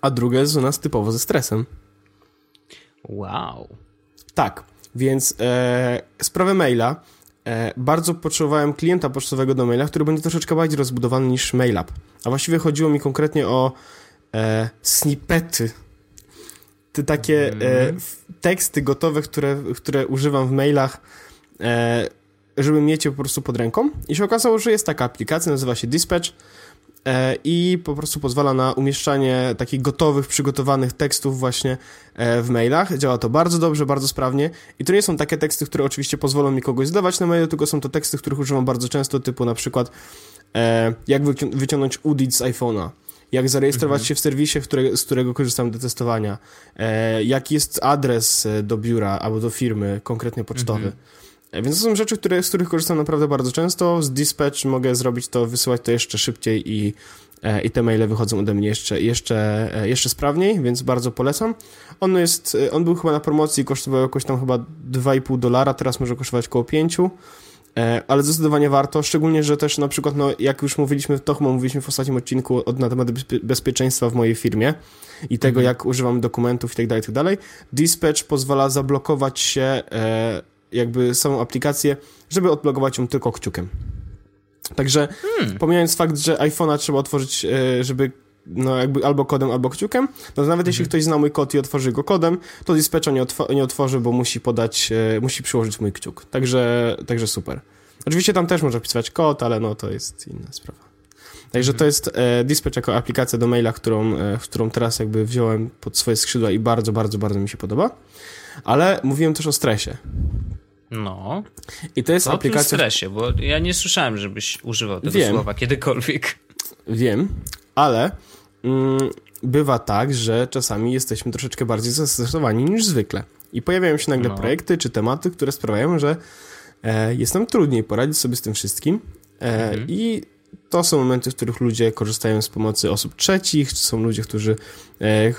A: a druga jest zona typowo ze stresem.
B: Wow.
A: Tak, więc e, sprawę maila bardzo potrzebowałem klienta pocztowego do maila, który będzie troszeczkę bardziej rozbudowany niż MailUp. A właściwie chodziło mi konkretnie o e, snippety. Te takie e, mhm. teksty gotowe, które, które używam w mailach, e, żeby mieć je po prostu pod ręką. I się okazało, że jest taka aplikacja, nazywa się Dispatch E, i po prostu pozwala na umieszczanie takich gotowych, przygotowanych tekstów właśnie e, w mailach. Działa to bardzo dobrze, bardzo sprawnie i to nie są takie teksty, które oczywiście pozwolą mi kogoś zdawać na mailu, tylko są to teksty, których używam bardzo często, typu na przykład e, jak wyciągnąć UDIT z iPhone'a, jak zarejestrować mhm. się w serwisie, które, z którego korzystam do testowania, jaki jest adres do biura albo do firmy, konkretnie pocztowy. Mhm. Więc to są rzeczy, które, z których korzystam naprawdę bardzo często. Z Dispatch mogę zrobić to, wysyłać to jeszcze szybciej i, e, i te maile wychodzą ode mnie jeszcze, jeszcze, e, jeszcze sprawniej, więc bardzo polecam. On jest, e, on był chyba na promocji, kosztował jakoś tam chyba 2,5 dolara, teraz może kosztować około 5 ale zdecydowanie warto, szczególnie, że też na przykład, no, jak już mówiliśmy, to chyba mówiliśmy w ostatnim odcinku od, na temat bezpieczeństwa w mojej firmie i tego, mhm. jak używam dokumentów i tak dalej, tak dalej. Dispatch pozwala zablokować się e, jakby samą aplikację, żeby odblokować ją tylko kciukiem. Także hmm. pomijając fakt, że iPhone'a trzeba otworzyć, e, żeby no jakby albo kodem, albo kciukiem, no nawet jeśli mhm. ktoś zna mój kod i otworzy go kodem, to dispatcha nie, otw nie otworzy, bo musi podać, e, musi przyłożyć mój kciuk. Także, także super. Oczywiście tam też można wpisywać kod, ale no to jest inna sprawa. Także to mhm. jest e, Dispatch jako aplikacja do maila, którą, e, którą teraz jakby wziąłem pod swoje skrzydła i bardzo, bardzo, bardzo mi się podoba. Ale mówiłem też o stresie.
B: No.
A: I to jest
B: to
A: aplikacja.
B: O stresie, bo ja nie słyszałem, żebyś używał tego Wiem. słowa kiedykolwiek.
A: Wiem, ale mm, bywa tak, że czasami jesteśmy troszeczkę bardziej zestresowani niż zwykle. I pojawiają się nagle no. projekty czy tematy, które sprawiają, że e, jest nam trudniej poradzić sobie z tym wszystkim. E, mhm. I to są momenty, w których ludzie korzystają z pomocy osób trzecich, czy są ludzie, którzy, e,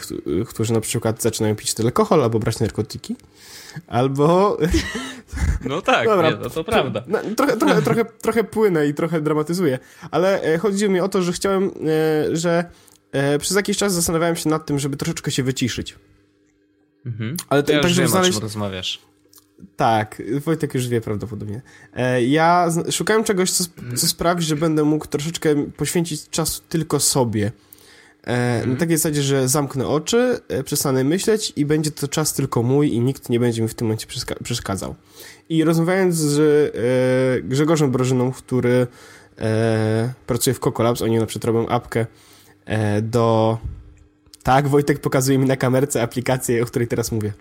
A: którzy na przykład zaczynają pić alkohol albo brać narkotyki, albo...
B: No tak, Dobra, nie, no to prawda.
A: No, trochę, trochę, trochę, trochę płynę i trochę dramatyzuję, ale e, chodzi mi o to, że chciałem, e, że e, przez jakiś czas zastanawiałem się nad tym, żeby troszeczkę się wyciszyć.
B: Mhm. Ale to, ja tak, żeby wiem, znaleźć... o czym rozmawiasz.
A: Tak, Wojtek już wie prawdopodobnie. E, ja szukałem czegoś, co, co sprawi, że będę mógł troszeczkę poświęcić czas tylko sobie. E, na takiej zasadzie, że zamknę oczy, e, przestanę myśleć i będzie to czas tylko mój i nikt nie będzie mi w tym momencie przeszkadzał. I rozmawiając z Grzegorzem Brożyną, który pracuje w Coco Labs, oni na przykład robią apkę do... Tak, Wojtek pokazuje mi na kamerce aplikację, o której teraz mówię.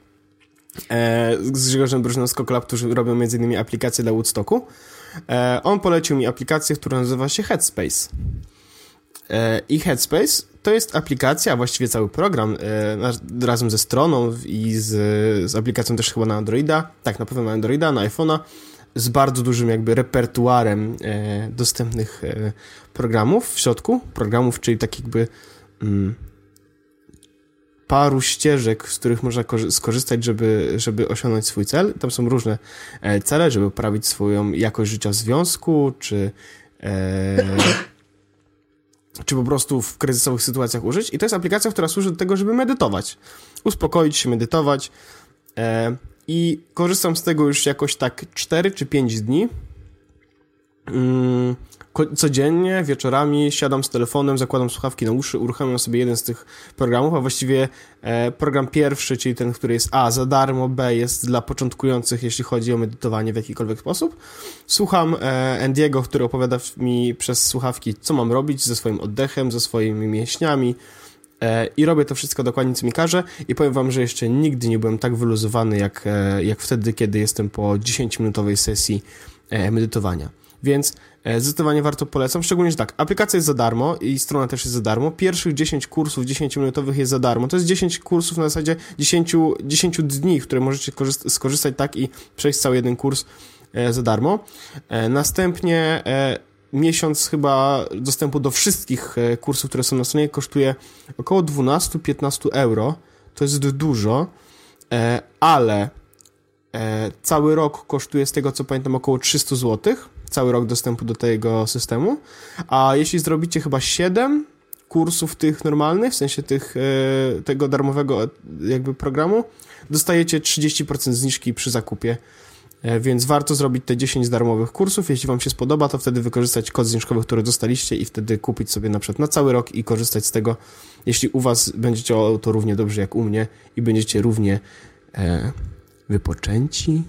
A: E, z Grzegorzem Cocolab, którzy robią m.in. aplikację dla Woodstocku. E, on polecił mi aplikację, która nazywa się Headspace. E, I Headspace to jest aplikacja, właściwie cały program razem ze stroną i z, z aplikacją też chyba na Androida, tak, na pewno na Androida, na iPhone'a, z bardzo dużym jakby repertuarem dostępnych programów w środku, programów, czyli tak jakby mm, paru ścieżek, z których można skorzystać, żeby, żeby osiągnąć swój cel. Tam są różne e, cele, żeby poprawić swoją jakość życia w związku, czy, e, czy po prostu w kryzysowych sytuacjach użyć. I to jest aplikacja, która służy do tego, żeby medytować. Uspokoić się, medytować. E, I korzystam z tego już jakoś tak 4 czy 5 dni. Mm, codziennie, wieczorami siadam z telefonem, zakładam słuchawki na uszy, uruchamiam sobie jeden z tych programów, a właściwie e, program pierwszy, czyli ten, który jest A za darmo, B jest dla początkujących, jeśli chodzi o medytowanie w jakikolwiek sposób. Słucham e, Andiego, który opowiada mi przez słuchawki, co mam robić ze swoim oddechem, ze swoimi mięśniami, e, i robię to wszystko dokładnie, co mi każe i powiem wam, że jeszcze nigdy nie byłem tak wyluzowany, jak, jak wtedy, kiedy jestem po 10-minutowej sesji medytowania. Więc zdecydowanie warto polecam, szczególnie, że tak, aplikacja jest za darmo i strona też jest za darmo. Pierwszych 10 kursów 10-minutowych jest za darmo. To jest 10 kursów na zasadzie 10, 10 dni, które możecie skorzystać tak i przejść cały jeden kurs e, za darmo. E, następnie miesiąc chyba dostępu do wszystkich kursów, które są na stronie kosztuje około 12-15 euro. To jest dużo, ale cały rok kosztuje z tego co pamiętam około 300 złotych cały rok dostępu do tego systemu, a jeśli zrobicie chyba 7 kursów tych normalnych, w sensie tych, e, tego darmowego jakby programu, dostajecie 30% zniżki przy zakupie, e, więc warto zrobić te 10 darmowych kursów. Jeśli Wam się spodoba, to wtedy wykorzystać kod zniżkowy, który dostaliście i wtedy kupić sobie na przykład na cały rok i korzystać z tego, jeśli u Was będzie działało to równie dobrze jak u mnie i będziecie równie e, wypoczęci,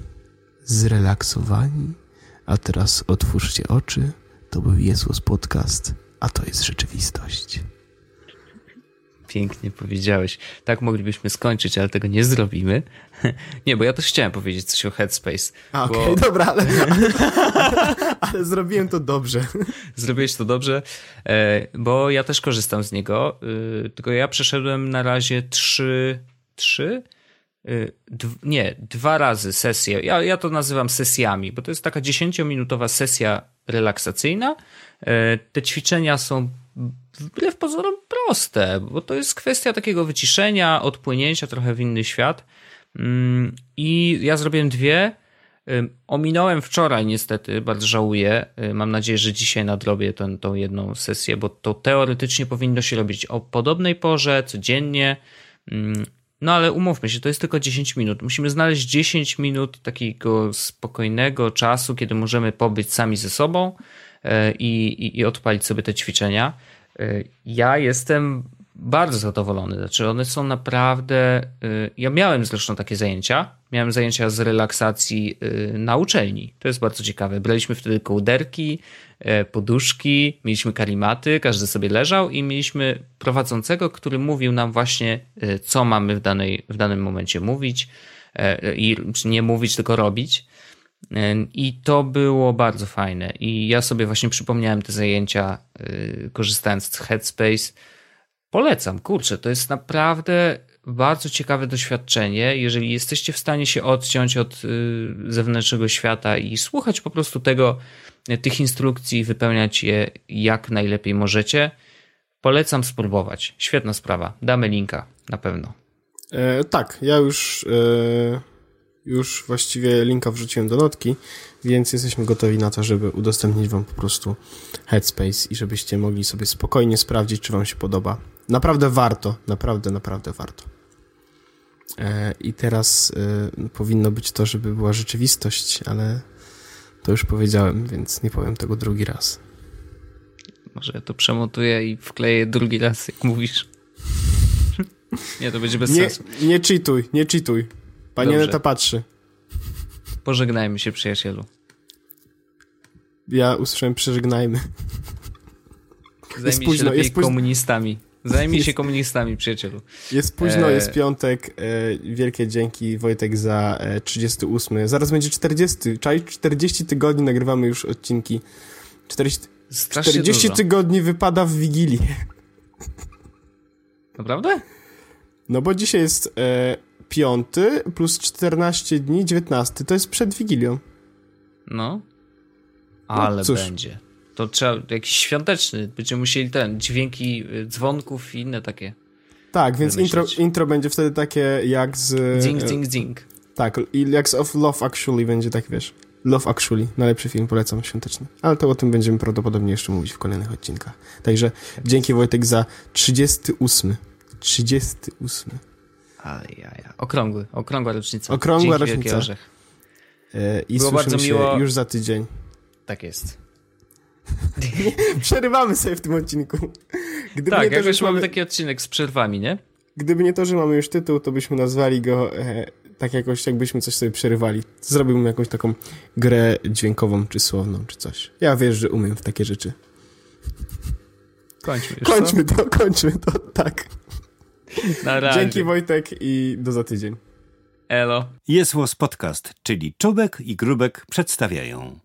A: zrelaksowani a teraz otwórzcie oczy. To był Jezus Podcast, a to jest rzeczywistość.
B: Pięknie powiedziałeś. Tak moglibyśmy skończyć, ale tego nie zrobimy. Nie, bo ja też chciałem powiedzieć coś o Headspace.
A: A, okej, okay, dobra, ale, ale, ale, zrobiłem to dobrze.
B: Zrobiłeś to dobrze, e, bo ja też korzystam z niego, e, tylko ja przeszedłem na razie trzy, trzy Y, nie, dwa razy sesję. Ja, ja to nazywam sesjami, bo to jest taka 10-minutowa sesja relaksacyjna. Y, te ćwiczenia są wbrew pozorom proste, bo to jest kwestia takiego wyciszenia, odpłynięcia trochę w inny świat. Mm, I ja zrobiłem dwie. Y, ominąłem wczoraj niestety, bardzo żałuję. Mam nadzieję, że dzisiaj nadrobię tę, tą jedną sesję, bo to teoretycznie powinno się robić o podobnej porze, codziennie. No ale umówmy się, to jest tylko 10 minut. Musimy znaleźć 10 minut takiego spokojnego czasu, kiedy możemy pobyć sami ze sobą e, i, i, i odpalić sobie te ćwiczenia. E, ja jestem bardzo zadowolony. Znaczy, one są naprawdę. Y, ja miałem zresztą takie zajęcia. Miałem zajęcia z relaksacji na uczelni. To jest bardzo ciekawe. Braliśmy wtedy kołderki, e, poduszki, mieliśmy karimaty, każdy sobie leżał i mieliśmy prowadzącego, który mówił nam właśnie, y, co mamy w, danej, w danym momencie mówić. E, I nie mówić, tylko robić. E, I to było bardzo fajne. I ja sobie właśnie przypomniałem te zajęcia, korzystając z Headspace Polecam, kurczę, to jest naprawdę bardzo ciekawe doświadczenie, jeżeli jesteście w stanie się odciąć od y, zewnętrznego świata i słuchać po prostu tego, tych instrukcji, wypełniać je jak najlepiej możecie. Polecam spróbować. Świetna sprawa. Damy linka na pewno.
A: E, tak, ja już, e, już właściwie linka wrzuciłem do notki, więc jesteśmy gotowi na to, żeby udostępnić wam po prostu Headspace i żebyście mogli sobie spokojnie sprawdzić, czy wam się podoba. Naprawdę warto, naprawdę, naprawdę warto. E, I teraz e, powinno być to, żeby była rzeczywistość, ale to już powiedziałem, więc nie powiem tego drugi raz.
B: Może to przemontuję i wkleję drugi raz, jak mówisz. nie, to będzie bez
A: nie,
B: sensu.
A: Nie cheatuj, nie cheatuj. Panieneta patrzy.
B: Pożegnajmy się, przyjacielu.
A: Ja usłyszałem przeżegnajmy.
B: Zajmij się lepiej komunistami. Zajmij jest, się komunistami, przyjacielu.
A: Jest późno, e... jest piątek. E, wielkie dzięki Wojtek za e, 38. Zaraz będzie 40. Czaj 40 tygodni nagrywamy już odcinki. 40, 40 tygodni wypada w Wigilię.
B: Naprawdę?
A: No bo dzisiaj jest e, piąty plus 14 dni, 19. To jest przed Wigilią.
B: No. Ale no, będzie. To trzeba jakiś świąteczny. Będziemy musieli ten, dźwięki y, dzwonków i inne takie.
A: Tak, więc intro, intro będzie wtedy takie jak z...
B: Ding, ding, ding.
A: Tak, i jak z of Love Actually będzie tak, wiesz. Love Actually, najlepszy film, polecam, świąteczny. Ale to o tym będziemy prawdopodobnie jeszcze mówić w kolejnych odcinkach. Także dzięki Wojtek za 38. 38.
B: Ale ja, ja. Okrągły, okrągła rocznica.
A: Okrągła dzięki rocznica. E, I Było bardzo miło. już za tydzień.
B: Tak jest.
A: Przerywamy sobie w tym odcinku.
B: Gdyby tak, to, jakoś mamy taki odcinek z przerwami, nie?
A: Gdyby nie to, że mamy już tytuł, to byśmy nazwali go e, tak jakoś, jakbyśmy coś sobie przerywali. Zrobiłbym jakąś taką grę dźwiękową, czy słowną, czy coś. Ja wiesz, że umiem w takie rzeczy.
B: Kończmy już,
A: Kończmy to, kończmy to, tak. Na Dzięki Wojtek i do za tydzień.
B: Elo.
C: Jest Podcast, czyli Czubek i Grubek przedstawiają.